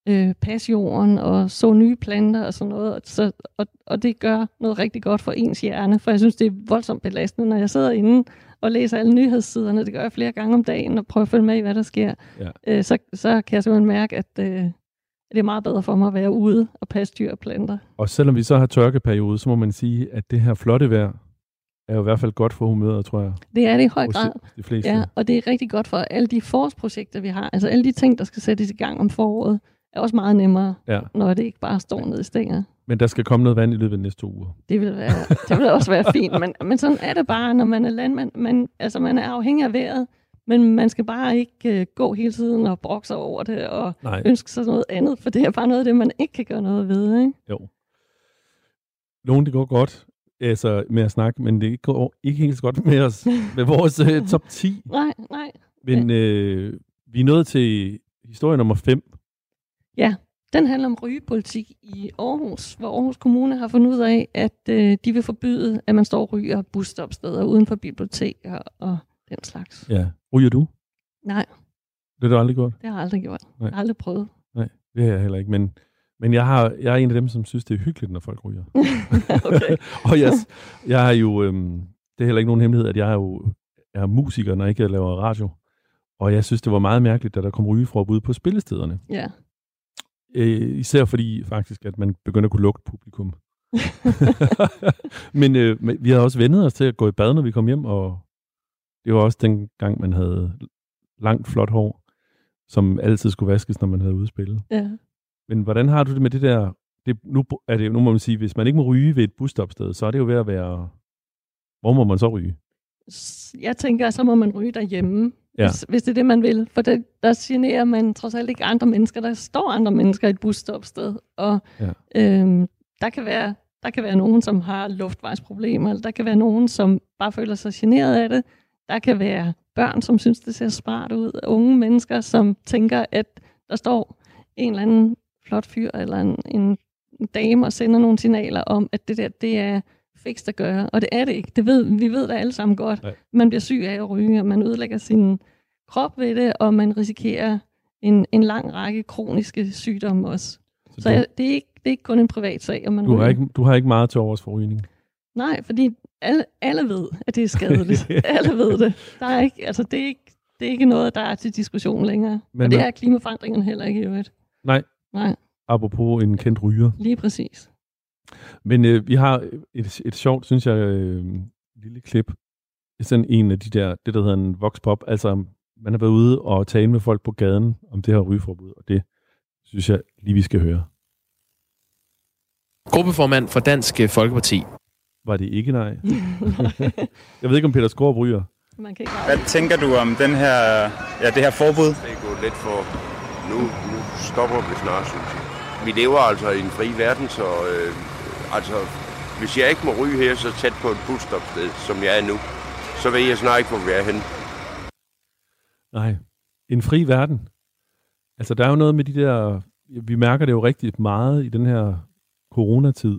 øh, passe jorden og så nye planter og sådan noget. Og Så, og, og det gør noget rigtig godt for ens hjerne, for jeg synes, det er voldsomt belastende, når jeg sidder inde og læser alle nyhedssiderne. Det gør jeg flere gange om dagen og prøver at følge med i, hvad der sker. Ja. Øh, så, så kan jeg simpelthen mærke, at øh, det er meget bedre for mig at være ude og passe dyr og planter. Og selvom vi så har tørkeperiode, så må man sige, at det her flotte vejr er jo i hvert fald godt for humøret, tror jeg. Det er det i høj grad. de fleste. Ja, og det er rigtig godt for alle de forårsprojekter, vi har. Altså alle de ting, der skal sættes i gang om foråret, er også meget nemmere, Ja. når det ikke bare står nede i stænger. Men der skal komme noget vand i løbet af de næste to uger. Det vil, være, det vil også være fint, men, men sådan er det bare, når man er landmand. Man, altså man er afhængig af vejret, men man skal bare ikke uh, gå hele tiden og brokke sig over det og Nej, ønske sig noget andet, for det er bare noget af det, man ikke kan gøre noget ved. Ikke? jo. Nogle, det går godt altså, med at snakke, men det går ikke helt så godt med os, med [LAUGHS] vores øh, top 10. Nej, nej. Men øh, vi er nået til historie nummer 5. Den handler om rygepolitik i Aarhus, hvor Aarhus Kommune har fundet ud af, at øh, de vil forbyde, at man står og ryger busstopsteder uden for biblioteker og den slags. Ja. Ryger du? Nej, Det har du aldrig gjort? det har jeg aldrig gjort. Nej. Jeg har aldrig prøvet. Det har jeg heller ikke, men, men jeg, har, jeg er en af dem, som synes, det er hyggeligt, når folk ryger. [LAUGHS] okay. [LAUGHS] og jeg, jeg er jo, øhm, det er heller ikke nogen hemmelighed, at jeg er jo jeg er musiker, når jeg ikke laver radio. Og jeg synes, det var meget mærkeligt, da der kom rygeforbud på spillestederne. Ja. Øh, især fordi faktisk, at man begynder at kunne lugte publikum. [LAUGHS] men, øh, men vi har også vendet os til at gå i bad, når vi kom hjem, og det var også den gang, man havde langt, flot hår, som altid skulle vaskes, når man havde udspillet. ja. Men hvordan har du det med det der? Det, nu, er det, nu må man sige, hvis man ikke må ryge ved et busstopsted, så er det jo ved at være... Hvor må man så ryge? Jeg tænker, så må man ryge derhjemme, Ja. hvis, hvis det er det, man vil. For det, der generer man trods alt ikke andre mennesker. Der står andre mennesker i et busstopsted. Og Ja. øhm, der, kan være, der kan være nogen, som har luftvejsproblemer, eller der kan være nogen, som bare føler sig generet af det. Der kan være børn, som synes, det ser smart ud. Unge mennesker, som tænker, at der står en eller anden flot fyr eller en, en dame og sender nogle signaler om, at det der, det er fikst at gøre. Og det er det ikke. Det ved, vi ved det alle sammen godt. Nej. Man bliver syg af at ryge, og man ødelægger sin, krop ved det, og man risikerer en, en lang række kroniske sygdomme også. Så, så du, jeg, det, er ikke, det er ikke kun en privat sag, om man du, har ikke, du har ikke meget til overs for rygning. Nej, fordi alle, alle ved, at det er skadeligt. [LAUGHS] alle ved det. Der er ikke, altså, det, er ikke, det er ikke noget, der er til diskussion længere. Men og det er klimaforandringerne heller ikke i øvrigt. Nej. Nej, Apropos en kendt ryger. lige præcis. Men øh, vi har et, et sjovt, synes jeg, øh, lille klip. Sådan en af de der, det der hedder en vox pop. Altså, man har været ude og tale med folk på gaden om det her rygeforbud, og det synes jeg lige, vi skal høre. Gruppeformand for Dansk øh, Folkeparti. Var det ikke nej? [LAUGHS] [LAUGHS] jeg ved ikke, om Peter Skorp ryger. Man kan ikke Hvad tænker du om den her, ja, det her forbud? Det er gået lidt for... Nu, nu stopper det snart, synes jeg. Vi lever altså i en fri verden, så øh, altså, hvis jeg ikke må ryge her så tæt på et busstopsted, som jeg er nu, så ved jeg snart ikke, hvor vi er henne. Nej. En fri verden. Altså, der er jo noget med de der... Vi mærker det jo rigtig meget i den her coronatid,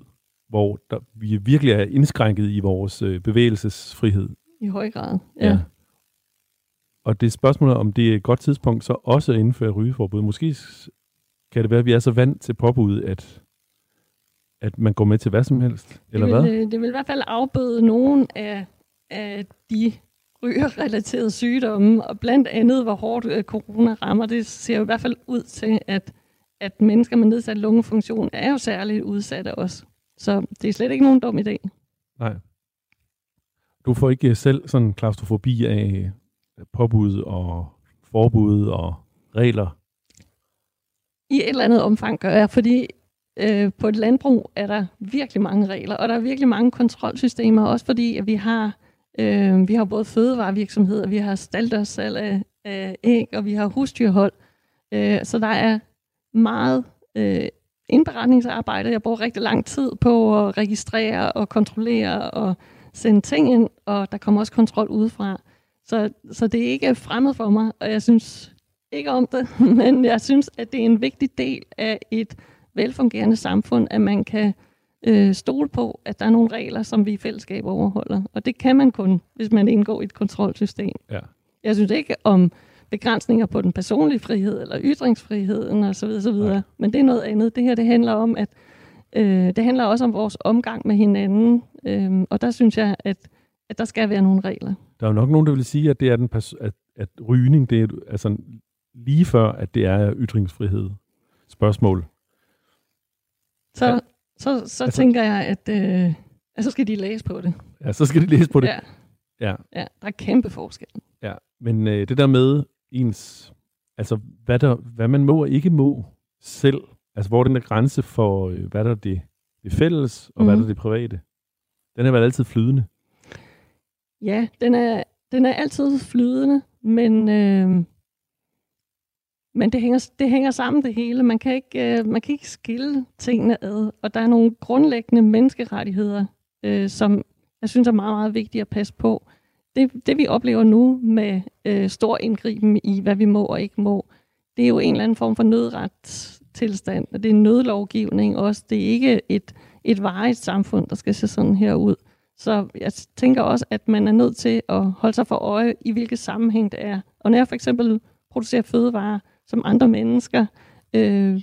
hvor der, vi virkelig er indskrænket i vores øh, bevægelsesfrihed. I høj grad. Ja. Og det er spørgsmålet, om det er et godt tidspunkt så også at indføre rygeforbud. Måske kan det være, at vi er så vant til påbud, at, at man går med til hvad som helst. Eller det hvad? vil, øh, Det vil i hvert fald afbøde nogle af, af de rygerrelaterede sygdomme, og blandt andet, hvor hårdt øh, corona rammer. Det ser jo i hvert fald ud til, at, at mennesker med nedsat lungefunktion er jo særligt udsatte også. Så det er slet ikke nogen dum idé. Nej. Du får ikke selv sådan klaustrofobi af påbud og forbud og regler. I et eller andet omfang gør jeg, fordi øh, på et landbrug er der virkelig mange regler, og der er virkelig mange kontrolsystemer, også fordi at vi har øh, vi har både fødevarevirksomheder, vi har staldørssalg af, af æg, og vi har husdyrhold. Øh, så der er meget øh, indberetningsarbejde. Jeg bruger rigtig lang tid på at registrere og kontrollere og sende ting ind, og der kommer også kontrol udefra. Så, så det er ikke fremmed for mig, og jeg synes ikke om det, [LAUGHS] men jeg synes, at det er en vigtig del af et velfungerende samfund, at man kan øh, stole på, at der er nogle regler, som vi i fællesskab overholder. Og det kan man kun, hvis man indgår i et kontrolsystem. Ja. Jeg synes ikke om begrænsninger på den personlige frihed eller ytringsfriheden osv. osv. Nej. Men det er noget andet. Det her det handler om, at øh, det handler også om vores omgang med hinanden. Øh, og der synes jeg, at, at der skal være nogle regler. Der er jo nok nogen, der vil sige, at det er den pers- at, at rygning, det er altså lige før, at det er ytringsfrihed spørgsmål. Så, Ja. så, så Altså- tænker jeg, at øh, at så skal de læse på det. Ja, så skal de læse på det. Ja, Ja, ja, der er kæmpe forskel. ja. Men øh, det der med ens, altså hvad, der, hvad man må og ikke må selv, altså hvor den der grænse for, øh, hvad der er det, det fælles, og mm. hvad der er Mhm. det private, den er vel altid flydende. Ja, den er, den er altid flydende, men, øh, men det, hænger, det hænger sammen det hele. Man kan, ikke, øh, man kan ikke skille tingene ad, og der er nogle grundlæggende menneskerettigheder, øh, som jeg synes er meget, meget vigtige at passe på. Det, det vi oplever nu med øh, stor indgriben i, hvad vi må og ikke må, det er jo en eller anden form for nødretstilstand, og det er nødlovgivning også. Det er ikke et, et varigt samfund, der skal se sådan her ud. Så jeg tænker også, at man er nødt til at holde sig for øje, i hvilket sammenhæng det er. Og når jeg for eksempel producerer fødevarer, som andre mennesker øh,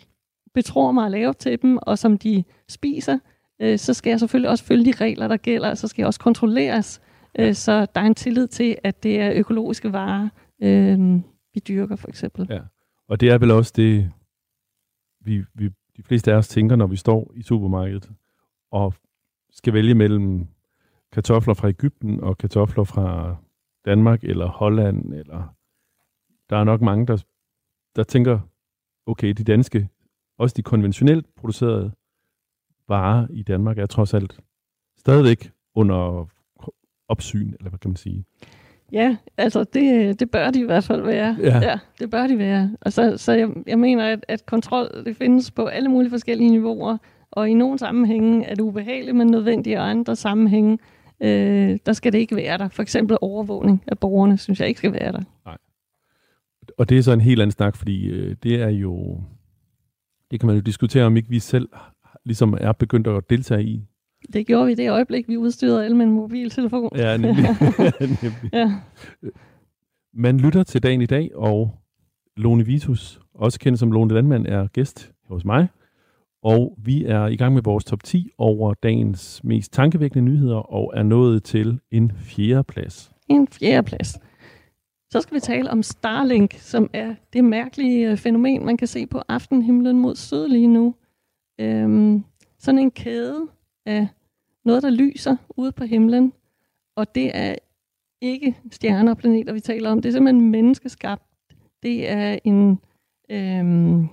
betror mig at lave til dem, og som de spiser, øh, så skal jeg selvfølgelig også følge de regler, der gælder, og så skal jeg også kontrolleres, øh, så der er en tillid til, at det er økologiske varer, øh, vi dyrker for eksempel. Ja. Og det er vel også det, vi, vi, de fleste af os tænker, når vi står i supermarkedet og skal vælge mellem kartofler fra Ægypten og kartofler fra Danmark eller Holland. Eller der er nok mange, der, der tænker, okay, de danske, også de konventionelt producerede varer i Danmark er trods alt stadigvæk under opsyn, eller hvad kan man sige. Ja, altså det, det bør de i hvert fald være. Ja. ja det bør de være. Og så, så jeg, jeg mener, at, at kontrol det findes på alle mulige forskellige niveauer, og i nogle sammenhænge er det ubehageligt, men nødvendigt, og andre sammenhænge, øh, der skal det ikke være der. For eksempel overvågning af borgerne, synes jeg ikke skal være der. Og det er så en helt anden snak, fordi øh, det er jo, det kan man jo diskutere, om ikke vi selv ligesom er begyndt at deltage i. Det gjorde vi i det øjeblik, vi udstyrede alle med en mobiltelefon. Ja, nemlig. [LAUGHS] [LAUGHS] nemlig. ja. Man lytter til dagen i dag, og Lone Vitus, også kendt som Lone Landmand, er gæst hos mig. Og vi er i gang med vores top 10 over dagens mest tankevækkende nyheder, og er nået til en fjerde plads. En fjerde plads. Så skal vi tale om Starlink, som er det mærkelige øh, fænomen, man kan se på aftenhimlen mod syd lige nu. Øhm, sådan en kæde af noget, der lyser ude på himlen, og det er ikke stjerner og planeter, vi taler om. Det er simpelthen menneskeskabt. Det er en, øhm,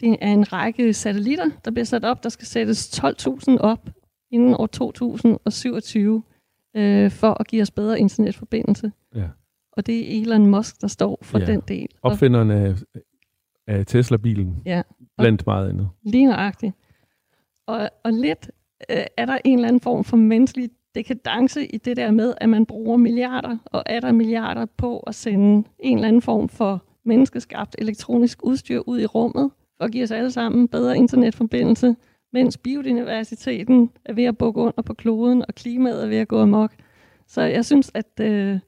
det er en række satellitter, der bliver sat op. Der skal sættes 12.000 op inden år 2027 øh, for at give os bedre internetforbindelse. Ja. Og det er Elon Musk, der står for Ja. den del. Og Opfinderen af, af Tesla-bilen, Ja. blandt meget andet. Lige nøjagtigt. Og, og lidt øh, er der en eller anden form for menneskelig dekadence i det der med, at man bruger milliarder og er der milliarder på at sende en eller anden form for menneskeskabt elektronisk udstyr ud i rummet for at give os alle sammen bedre internetforbindelse, mens biodiversiteten er ved at bukke under på kloden, og klimaet er ved at gå amok. Så jeg synes, at, øh,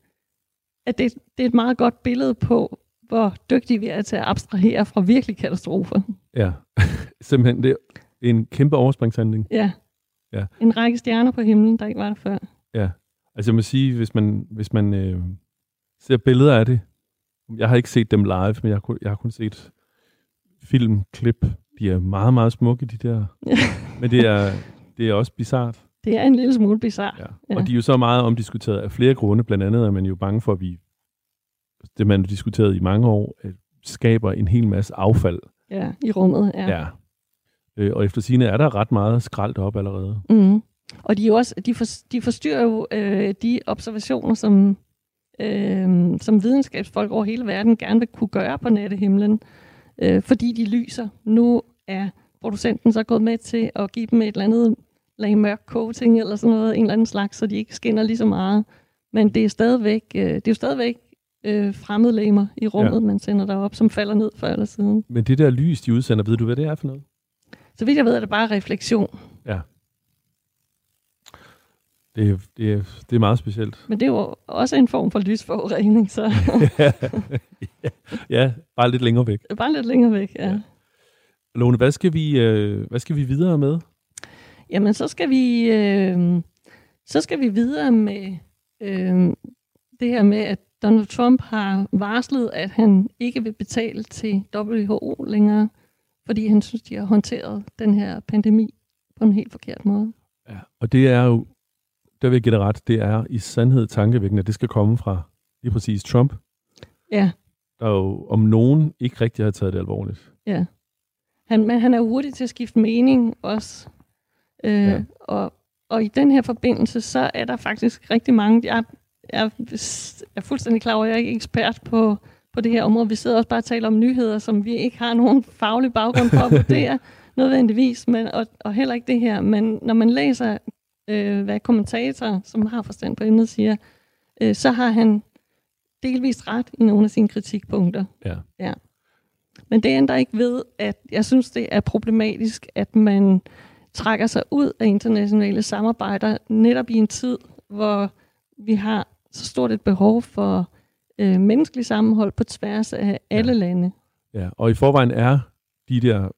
at det, det er et meget godt billede på, hvor dygtige vi er til at abstrahere fra virkelig katastrofer. Ja, [LAUGHS] simpelthen det er en kæmpe overspringshandling. Ja. Ja. En række stjerner på himlen, der ikke var der før. Ja, altså jeg må sige, hvis man, hvis man øh, ser billeder af det, jeg har ikke set dem live, men jeg har kun, jeg har kun set filmklip. De er meget, meget smukke, de der. men det er, det er også bizart. Det er en lille smule bizarre. Ja. Ja. Og de er jo så meget omdiskuteret af flere grunde. Blandt andet er man jo bange for, at vi, det man har diskuteret i mange år, skaber en hel masse affald. Ja, i rummet. Ja. ja. Øh, og efter sine er der ret meget skraldt op allerede. Mm. Og de, er også, de, for, de forstyrrer jo øh, de observationer, som, øh, som videnskabsfolk over hele verden gerne vil kunne gøre på nattehimlen, øh, fordi de lyser. Nu er producenten så gået med til at give dem et eller andet lag mørk coating eller sådan noget, en eller anden slags, så de ikke skinner lige så meget. Men det er stadigvæk, øh, det er jo stadigvæk øh, fremmedlegemer i rummet, ja. man sender derop, som falder ned før eller siden. Men det der lys, de udsender, ved du, hvad det er for noget? Så vidt jeg ved, er det bare refleksion. Ja. Det er, det, er, det er meget specielt. Men det er jo også en form for lysforurening, så ja, [LAUGHS] ja, bare lidt længere væk. bare lidt længere væk, ja. ja. Lone, hvad skal vi, øh, hvad skal vi videre med? Jamen, så skal vi, øh, så skal vi videre med øh, det her med, at Donald Trump har varslet, at han ikke vil betale til WHO længere, fordi han synes, de har håndteret den her pandemi på en helt forkert måde. Ja, og det er jo, der vil jeg give dig ret, det er i sandhed tankevækkende, at det skal komme fra lige præcis Trump. Ja. Der jo om nogen ikke rigtig har taget det alvorligt. Ja. Han, men han er hurtig til at skifte mening også. Øh, ja. og, og i den her forbindelse, så er der faktisk rigtig mange, jeg, jeg er fuldstændig klar over, at jeg er ikke ekspert på, på det her område. Vi sidder også bare og taler om nyheder, som vi ikke har nogen faglig baggrund for at [LAUGHS] vurdere nødvendigvis, men, og, og heller ikke det her. Men når man læser, øh, hvad kommentatorer, som har forstand på emnet, siger, øh, så har han delvist ret i nogle af sine kritikpunkter. Ja. ja. Men det ændrer ikke ved, at jeg synes, det er problematisk, at man trækker sig ud af internationale samarbejder netop i en tid, hvor vi har så stort et behov for øh, menneskelig sammenhold på tværs af alle ja. lande. Ja, og i forvejen er de der,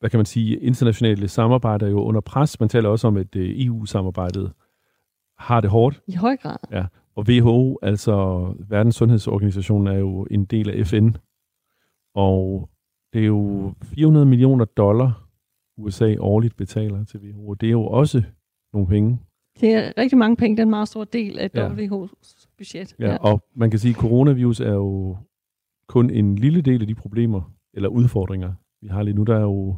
hvad kan man sige, internationale samarbejder jo under pres. Man taler også om, at EU-samarbejdet har det hårdt. I høj grad. Ja, og WHO, altså Verdens Sundhedsorganisation, er jo en del af FN. Og det er jo 400 millioner dollar, USA årligt betaler til WHO. Det er jo også nogle penge. Det er rigtig mange penge, det er en meget stor del af ja. WHO's budget. Ja, ja, og man kan sige, at coronavirus er jo kun en lille del af de problemer, eller udfordringer, vi har lige nu. Der er jo,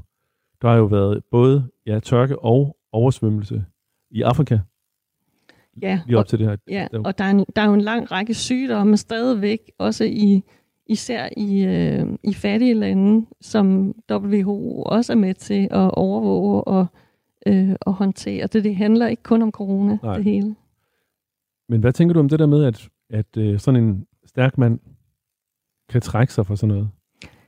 der har jo været både ja, tørke og oversvømmelse i Afrika. Ja, lige op og, til det her. Ja, og der er, en, der er jo en lang række sygdomme stadigvæk, også i især i, øh, i fattige lande, som WHO også er med til at overvåge og, øh, og håndtere. Det, det handler ikke kun om corona, Nej. det hele. Men hvad tænker du om det der med, at, at øh, sådan en stærk mand kan trække sig for sådan noget?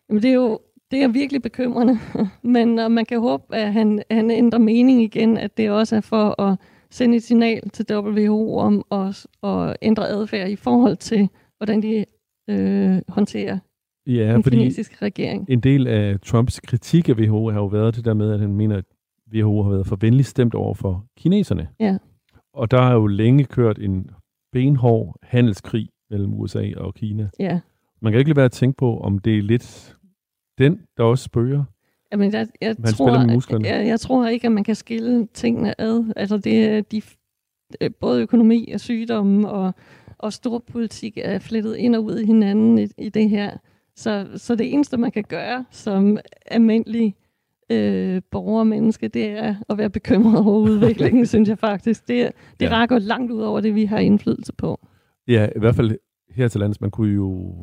Jamen det er jo det er virkelig bekymrende, [LAUGHS] men og man kan håbe, at han, han ændrer mening igen, at det også er for at sende et signal til WHO om at, at ændre adfærd i forhold til, hvordan de øh, håndterer Ja, den fordi kinesiske regering. en del af Trumps kritik af WHO har jo været det der med, at han mener, at WHO har været for venligt stemt over for kineserne. Ja. Og der har jo længe kørt en benhård handelskrig mellem USA og Kina. Ja. Man kan ikke lade være at tænke på, om det er lidt den, der også spørger. Jamen, jeg, jeg, Man tror, med musklerne. Jeg, jeg tror ikke, at man kan skille tingene ad. Altså, det er de, øh, både økonomi og sygdomme og, og stor politik er flettet ind og ud i hinanden i, i det her. Så, så det eneste, man kan gøre som almindelig øh, borger og menneske, det er at være bekymret over udviklingen, [LAUGHS] synes jeg faktisk. Det, det Ja. rækker langt ud over det, vi har indflydelse på. Ja, i hvert fald her til lands, man kunne jo...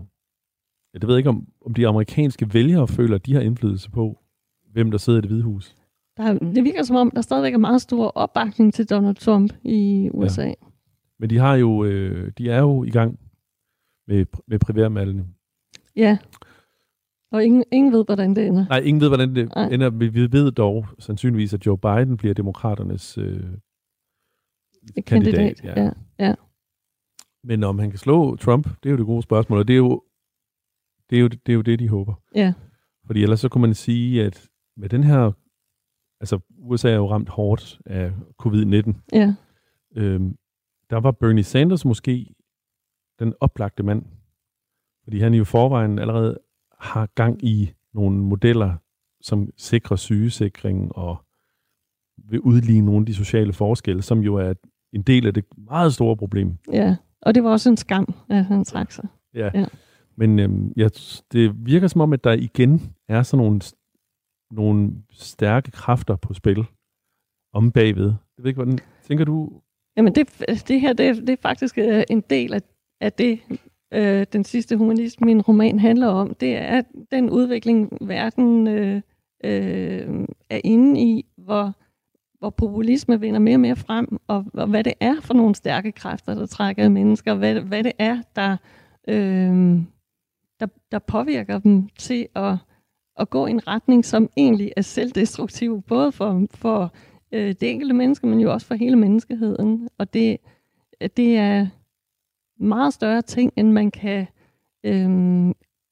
Ja, det ved jeg ikke, om, om de amerikanske vælgere føler, at de har indflydelse på, hvem der sidder i det hvide hus. Der, er- det virker som om, der stadigvæk er meget stor opbakning til Donald Trump i USA. Ja. Men de har jo, øh, de er jo i gang med, med primærvalgene. ja. Og ingen, ingen ved, hvordan det ender. Nej, ingen ved, hvordan det Nej. ender. men Vi ved dog sandsynligvis, at Joe Biden bliver demokraternes øh, kandidat. Ja. ja. ja. Men om han kan slå Trump, det er jo det gode spørgsmål, og det er jo det, er jo, det, er jo det de håber. Ja. Fordi ellers så kunne man sige, at med den her... Altså, USA er jo ramt hårdt af covid-19. Ja. Øhm, der var Bernie Sanders måske den oplagte mand. Fordi han i forvejen allerede har gang i nogle modeller, som sikrer sygesikring og vil udligne nogle af de sociale forskelle, som jo er en del af det meget store problem. ja. Og det var også en skam, at han trak sig. Ja. Ja. Men øhm, jeg, det virker som om, at der igen er sådan nogle, nogle stærke kræfter på spil om bagved. Jeg ved ikke, hvordan tænker du? Jamen, det, det her, det, det er faktisk øh, en del af, af det, øh, den sidste humanist, min roman handler om. Det er den udvikling, verden øh, øh, er inde i, hvor, hvor populisme vinder mere og mere frem, og, og hvad det er for nogle stærke kræfter, der trækker mennesker, hvad, hvad det er, der, øh, der, der påvirker dem til at, at gå i en retning, som egentlig er selvdestruktiv, både for, for øh, det enkelte menneske, men jo også for hele menneskeheden. Og det, det er meget større ting, end man kan, øh,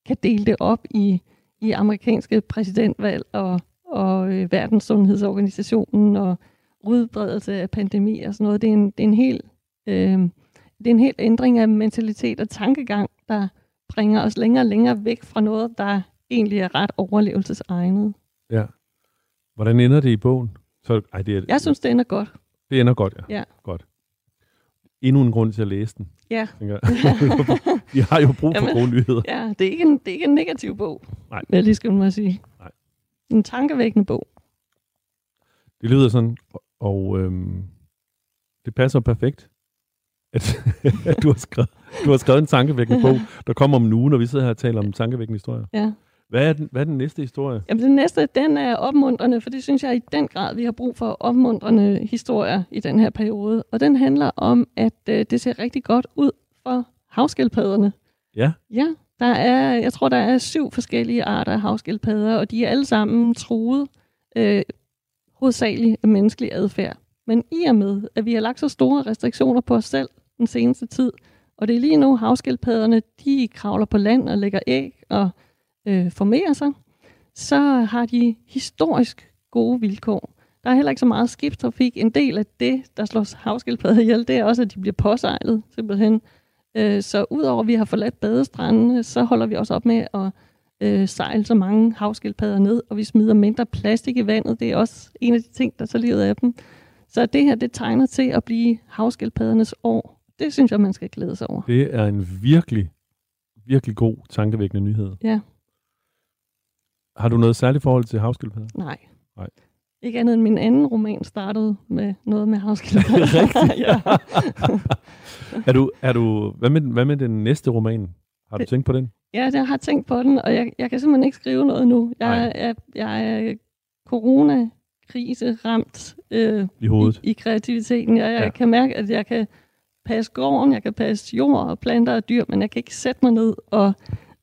kan dele det op i, i amerikanske præsidentvalg og, og øh, Verdenssundhedsorganisationen og udbredelse af pandemi og sådan noget. Det er en, det er en helt øh, det er en helt ændring af mentalitet og tankegang, der bringer os længere og længere væk fra noget, der egentlig er ret overlevelsesegnet. Ja. Hvordan ender det i bogen? Så, ej, det, er, Jeg synes, det ender godt. det ender godt, ja. Ja. Godt. Endnu en grund til at læse den. Ja. Jeg. [LAUGHS] Vi har jo brug for Jamen, gode nyheder. Ja, det er ikke en, det er ikke en negativ bog, Nej. vil jeg lige mig at sige. Nej. En tankevækkende bog. Det lyder sådan, og øhm, det passer perfekt, at, at [LAUGHS] du, har skrevet, du har skrevet en tankevækkende bog, der kommer om en uge, når vi sidder her og taler om tankevækkende historier. Ja. Hvad er den, hvad er den næste historie? Jamen, den næste, den er opmuntrende, for det synes jeg i den grad, vi har brug for opmuntrende historier i den her periode. Og den handler om, at øh, det ser rigtig godt ud for havskildpadderne. Ja. Ja, der er, jeg tror, der er syv forskellige arter af havskildpadder, og de er alle sammen truet øh, hovedsageligt af menneskelig adfærd. Men i og med, at vi har lagt så store restriktioner på os selv den seneste tid, og det er lige nu havskildpadderne, de kravler på land og lægger æg og øh, formerer sig, så har de historisk gode vilkår. Der er heller ikke så meget skibstrafik. En del af det, der slår havskildpadder ihjel, det er også, at de bliver påsejlet simpelthen. Øh, så udover at vi har forladt badestrandene, så holder vi også op med at øh, sejle så mange havskildpadder ned, og vi smider mindre plastik i vandet. Det er også en af de ting, der tager livet af dem. Så det her, det tegner til at blive havskildpaddernes år. Det synes jeg, man skal glæde sig over. Det er en virkelig, virkelig god, tankevækkende nyhed. Ja. Har du noget særligt forhold til havskildpadder? Nej. Nej. Ikke andet end min anden roman startede med noget med havskildpadder. [LAUGHS] Rigtigt? [LAUGHS] ja. [LAUGHS] er du, er du, hvad, med, hvad med den næste roman? Har du Det- tænkt på den? Ja, jeg har tænkt på den, og jeg, jeg kan simpelthen ikke skrive noget nu. Jeg, jeg, jeg er corona-krise ramt øh, I hovedet? I, i kreativiteten. Jeg, jeg Ja. kan mærke, at jeg kan passe gården, jeg kan passe jord og planter og dyr, men jeg kan ikke sætte mig ned og, Nej.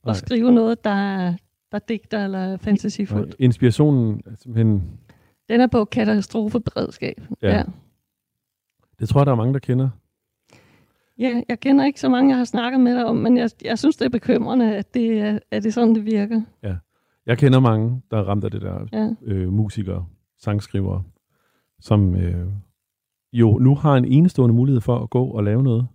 og skrive noget, der, der digter eller er fantasifuldt. Nej, Inspirationen er simpelthen... Den er på katastrofeberedskab. Ja. Ja. Det tror jeg, der er mange, der kender. Ja, jeg kender ikke så mange, jeg har snakket med dig om, men jeg, jeg synes, det er bekymrende, at det, er, at det er sådan, det virker. Jeg kender mange, der er ramt af det der. Ja. Øh, musikere, sangskrivere, som øh, jo nu har en enestående mulighed for at gå og lave noget.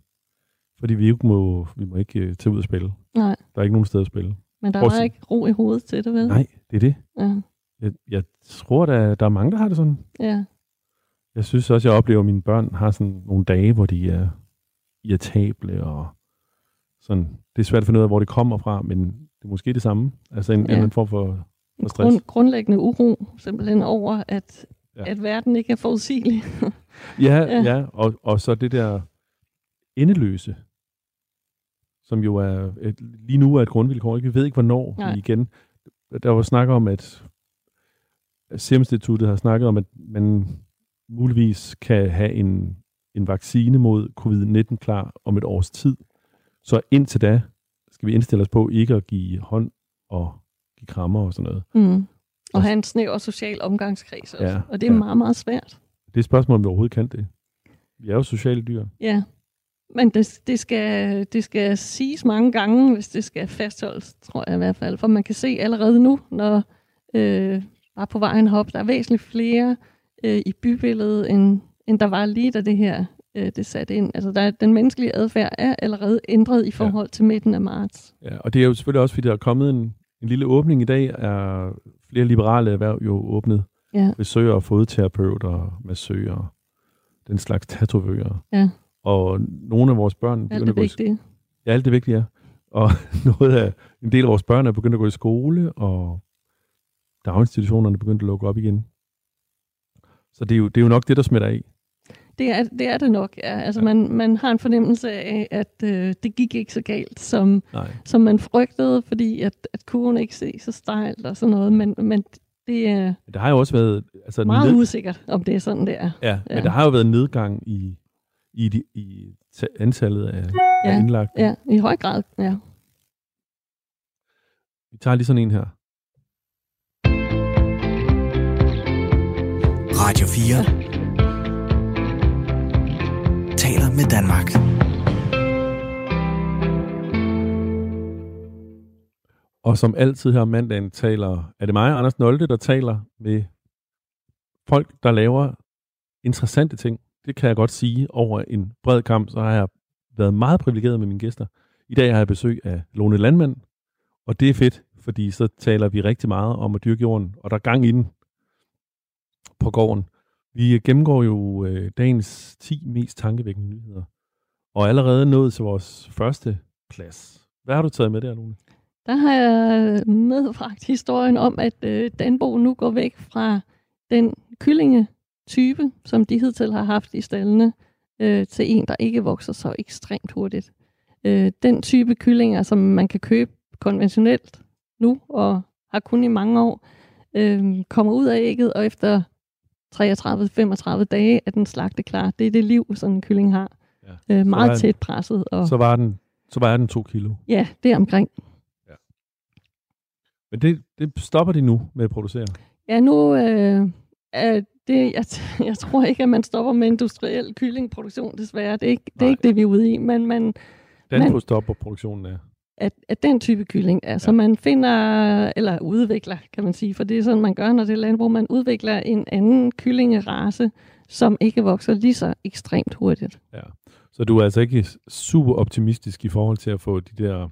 Fordi vi ikke må, vi må ikke øh, tage ud og spille. Nej, Der er ikke nogen sted at spille. Men der er se. ikke ro i hovedet til det, vel? Nej, det er det. Ja, Jeg, jeg tror, der, der er mange, der har det sådan. ja. Jeg synes også, jeg oplever, at mine børn har sådan nogle dage, hvor de er irritable og sådan. Det er svært at finde ud af, hvor det kommer fra, men det er måske det samme. Altså en, Ja. en form for, for stress. grund, grundlæggende uro, simpelthen over, at, Ja. at verden ikke er forudsigelig. Ja, Ja. [LAUGHS] ja. ja og, og så det der endeløse, som jo er et, lige nu er et grundvilkår. Ikke? Vi ved ikke, hvornår Nej. vi igen. Der var snak om, at Serum Instituttet har snakket om, at man muligvis kan have en, en vaccine mod covid-19 klar om et års tid. Så indtil da skal vi indstille os på ikke at give hånd og give krammer og sådan noget. Mm. Og have en snæver social omgangskreds også. Ja, og det er ja. meget, meget svært. Det er et spørgsmål, om vi overhovedet kan det. Vi er jo sociale dyr. Ja. Men det, det, skal, det skal siges mange gange, hvis det skal fastholdes, tror jeg i hvert fald. For man kan se allerede nu, når øh, bare på vejen hop, der er væsentligt flere øh, i bybilledet, end, end der var lige da det her øh, det satte ind. Altså der, er- den menneskelige adfærd er allerede ændret i forhold til midten af marts. Ja, og det er jo selvfølgelig også, fordi der er kommet en, en lille åbning i dag, er flere liberale erhverv jo åbnet. Ja. Frisører, fodterapeuter, massører, den slags tatovører. Ja. Og nogle af vores børn Alt det vigtige. ja, alt det vigtige er. Og [LAUGHS] noget af, en del af vores børn er begyndt at gå i skole, og daginstitutionerne er begyndt at lukke op igen. Så det er jo, det er jo nok det, der smitter af. Det er, det er det nok, ja. Altså, man, man har en fornemmelse af, at øh, det gik ikke så galt, som, Nej. som man frygtede, fordi at, at kurven ikke ser så stejlt og sådan noget, men, men det er Der har jo også været... Altså, meget ned- usikkert, om det er sådan, det er. Ja, ja, Ja. men der har jo været nedgang i, i, de, i ta- antallet af, ja. af Ja, indlagte. Ja, i høj grad, ja. Vi tager lige sådan en her. Radio 4 taler med Danmark. Og som altid her om mandagen taler, er det mig, Anders Nolte, der taler med folk, der laver interessante ting. Det kan jeg godt sige over en bred kamp, så har jeg været meget privilegeret med mine gæster. I dag har jeg besøg af Lone Landmand, og det er fedt, fordi så taler vi rigtig meget om at dyrke jorden, og der er gang i den på gården. Vi gennemgår jo øh, dagens 10 mest tankevækkende nyheder, og allerede nået til vores første plads. Hvad har du taget med der, Lone? Der har jeg medbragt historien om, at øh, Danbo nu går væk fra den kyllinge, kyllingetype, som de hidtil har haft i stallene, øh, til en, der ikke vokser så ekstremt hurtigt. Øh, den type kyllinger, som man kan købe konventionelt nu, og har kun i mange år, øh, kommer ud af ægget, og efter 33-35 dage er den slagte klar. Det er det liv, sådan en kylling har. Ja. Øh, meget tæt presset. Og, Så var den, så var den to kilo. ja, det er omkring. Men det, det stopper de nu med at producere. Ja, nu øh, er det, jeg, jeg tror ikke, at man stopper med industriel kyllingproduktion, desværre. Det er ikke det, er ikke det vi er ude i, men man, Danpo Men- stopper produktionen af. at, at den type kylling, altså Ja. man finder, eller udvikler, kan man sige, for det er sådan, man gør, når det er landbrug, man udvikler en anden kyllingerace, som ikke vokser lige så ekstremt hurtigt. Så du er altså ikke super optimistisk i forhold til at få de der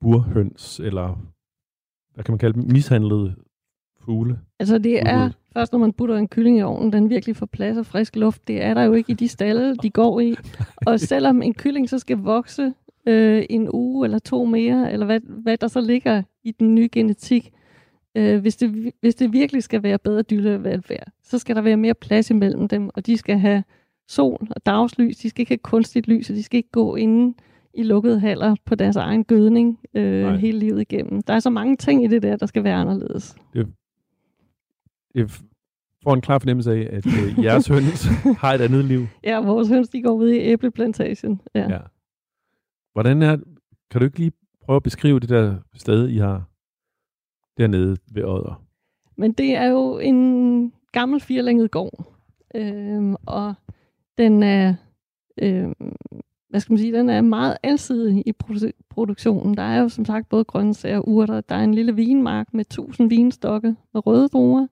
burhøns, eller hvad kan man kalde dem, mishandlede fugle. Altså det er. Først, når man putter en kylling i ovnen, den virkelig får plads og frisk luft. Det er der jo ikke i de stalle, de går i. [LAUGHS] Og selvom en kylling så skal vokse øh, en uge eller to mere, eller hvad, hvad der så ligger i den nye genetik, øh, hvis, det, hvis det virkelig skal være bedre dyrevelfærd, så skal der være mere plads imellem dem, og de skal have sol og dagslys, de skal ikke have kunstigt lys, og de skal ikke gå inde i lukkede haller på deres egen gødning øh, Nej. hele livet igennem. Der er så mange ting i det der, der skal være anderledes. Jeg får en klar fornemmelse af, at øh, [LAUGHS] jeres høns har et andet liv. Ja, vores høns, de går ud i æbleplantagen. Ja. Ja. Hvordan er, kan du ikke lige prøve at beskrive det der sted, I har dernede ved Odder? Men det er jo en gammel firlænget gård. øh, og den er, øh, hvad skal man sige, den er meget alsidig i produ- produktionen. Der er jo som sagt både grøntsager og urter. Der er en lille vinmark med 1000 vinstokke med røde druer.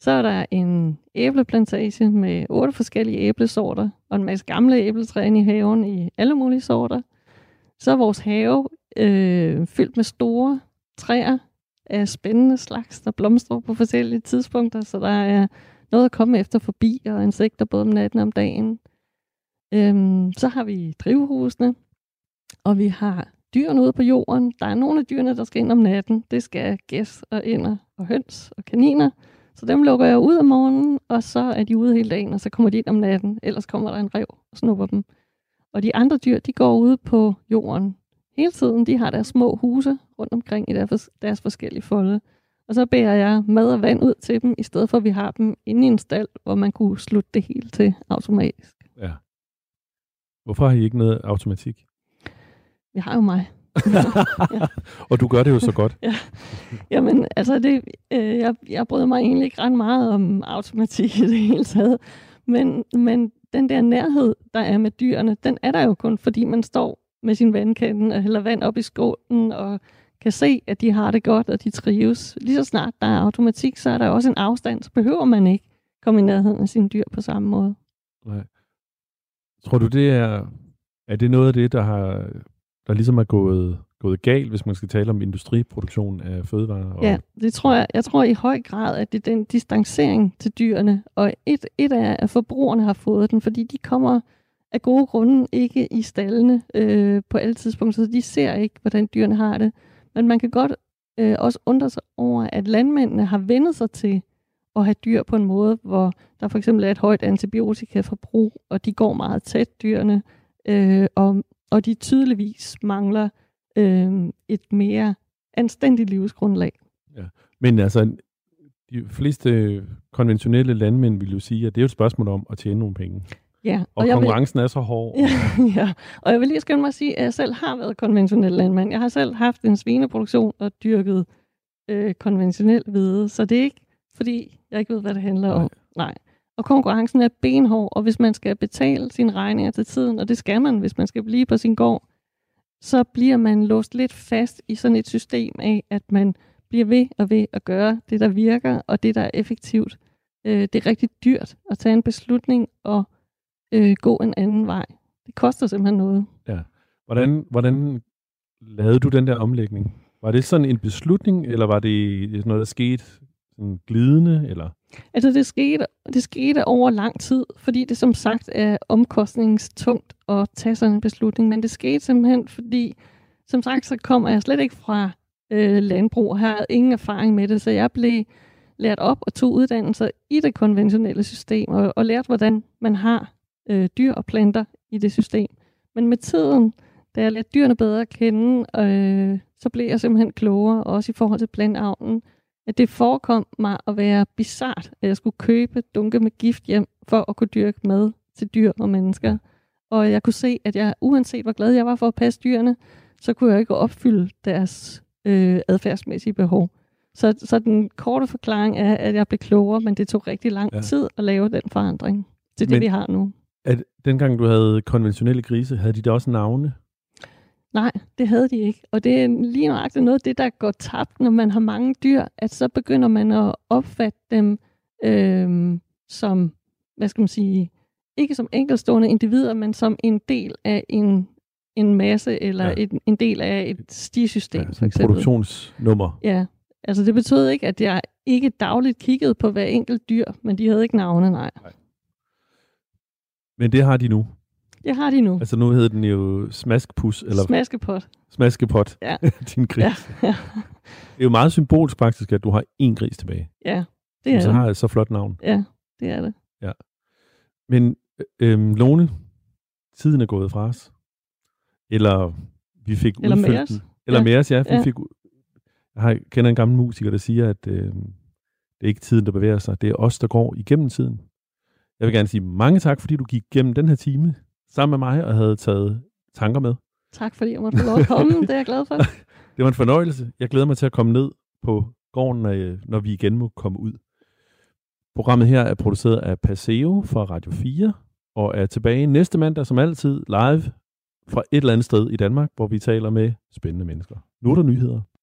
Så er der en æbleplantage med otte forskellige æblesorter, og en masse gamle æbletræer i haven i alle mulige sorter. Så er vores have øh, fyldt med store træer af spændende slags, der blomstrer på forskellige tidspunkter, så der er noget at komme efter forbi, og insekter både om natten og om dagen. Øhm, så har vi drivhusene, og vi har dyrene ude på jorden. Der er nogle af dyrene, der skal ind om natten. Det skal gæs og ænder og høns og kaniner. Så dem lukker jeg ud om morgenen, og så er de ude hele dagen, og så kommer de ind om natten. Ellers kommer der en rev og snupper dem. Og de andre dyr, de går ude på jorden hele tiden. De har deres små huse rundt omkring i deres, deres forskellige folde. Og så bærer jeg mad og vand ud til dem, i stedet for at vi har dem inde i en stald, hvor man kunne slutte det hele til automatisk. Ja. Hvorfor har I ikke noget automatik? Vi har jo mig. Ja. [LAUGHS] Og du gør det jo så godt. ja. Jamen, altså, det, øh, jeg, jeg bryder mig egentlig ikke ret meget om automatik i det hele taget. Men, men den der nærhed, der er med dyrene, den er der jo kun, fordi man står med sin vandkande og hælder vand op i skålen og kan se, at de har det godt, og de trives. Lige så snart der er automatik, så er der også en afstand, så behøver man ikke komme i nærheden af sine dyr på samme måde. Nej. Tror du, det er, er det noget af det, der har der ligesom er gået, gået galt, hvis man skal tale om industriproduktion af fødevarer? Og... Ja, det tror jeg. Jeg tror i høj grad, at det er den distancering til dyrene, og et, et er, at forbrugerne har fået den, fordi de kommer af gode grunde ikke i stallene øh, på alle tidspunkter, så de ser ikke, hvordan dyrene har det. Men man kan godt øh, også undre sig over, at landmændene har vendet sig til at have dyr på en måde, hvor der for eksempel er et højt antibiotikaforbrug, og de går meget tæt, dyrene, øh, og, og de tydeligvis mangler øh, et mere anstændigt livsgrundlag. Ja. Men altså, de fleste konventionelle landmænd vil jo sige, at det er et spørgsmål om at tjene nogle penge. Ja, og, og konkurrencen vil... er så hård. Ja, [LAUGHS] ja, og jeg vil lige skynde mig at sige, at jeg selv har været konventionel landmand. Jeg har selv haft en svineproduktion og dyrket øh, konventionel hvide, så det er ikke, fordi jeg ikke ved, hvad det handler Nej. om. Nej. Og konkurrencen er benhård, og hvis man skal betale sine regninger til tiden, og det skal man, hvis man skal blive på sin gård, så bliver man låst lidt fast i sådan et system af, at man bliver ved og ved at gøre det, der virker, og det, der er effektivt. Øh, det er rigtig dyrt at tage en beslutning og øh, gå en anden vej. Det koster simpelthen noget. Ja. Hvordan, hvordan lavede du den der omlægning? Var det sådan en beslutning, eller var det noget, der skete sådan glidende? Eller? Altså det skete, det skete over lang tid, fordi det som sagt er omkostningstungt at tage sådan en beslutning. Men det skete simpelthen, fordi som sagt, så kommer jeg slet ikke fra øh, landbrug og har ingen erfaring med det, så jeg blev lært op og tog uddannelser i det konventionelle system og, og lært, hvordan man har øh, dyr og planter i det system. Men med tiden, da jeg lærte dyrene bedre at kende, øh, så blev jeg simpelthen klogere, også i forhold til plantavlen, at det forekom mig at være bizart, at jeg skulle købe dunke med gift hjem, for at kunne dyrke mad til dyr og mennesker. Og jeg kunne se, at jeg, uanset hvor glad jeg var for at passe dyrene, så kunne jeg ikke opfylde deres øh, adfærdsmæssige behov. Så, så den korte forklaring er, at jeg blev klogere, men det tog rigtig lang ja. tid at lave den forandring til det, men, vi har nu. At dengang du havde konventionelle grise, havde de da også navne? Nej, det havde de ikke. Og det er lige nøjagtigt noget af det, der går tabt, når man har mange dyr, at så begynder man at opfatte dem øh, som, hvad skal man sige, ikke som enkeltstående individer, men som en del af en, en masse, eller ja. et, en del af et stisystem, ja, for eksempel. produktionsnummer. Ja, altså det betød ikke, at jeg ikke dagligt kiggede på hver enkelt dyr, men de havde ikke navne, nej. nej. Men det har de nu? Det har de nu. Altså nu hedder den jo Smaskpus. Eller Smaskepot. Smaskepot. Ja. [LAUGHS] Din gris. Ja, ja. Det er jo meget symbolisk faktisk, at du har én gris tilbage. Ja, det er så det. har et så flot navn. Ja, det er det. Ja. Men øhm, Lone, tiden er gået fra os. Eller vi fik Eller med os. den. Eller Ja. med os, ja. Vi Ja. Fik, jeg har, kender en gammel musiker, der siger, at øh, det er ikke tiden, der bevæger sig. Det er os, der går igennem tiden. Jeg vil gerne sige mange tak, fordi du gik igennem den her time sammen med mig og havde taget tanker med. Tak fordi jeg måtte få lov at komme. det er jeg glad for. [LAUGHS] Det var en fornøjelse. Jeg glæder mig til at komme ned på gården, når, vi igen må komme ud. Programmet her er produceret af Paseo fra Radio 4, og er tilbage næste mandag som altid live fra et eller andet sted i Danmark, hvor vi taler med spændende mennesker. Nu er der nyheder.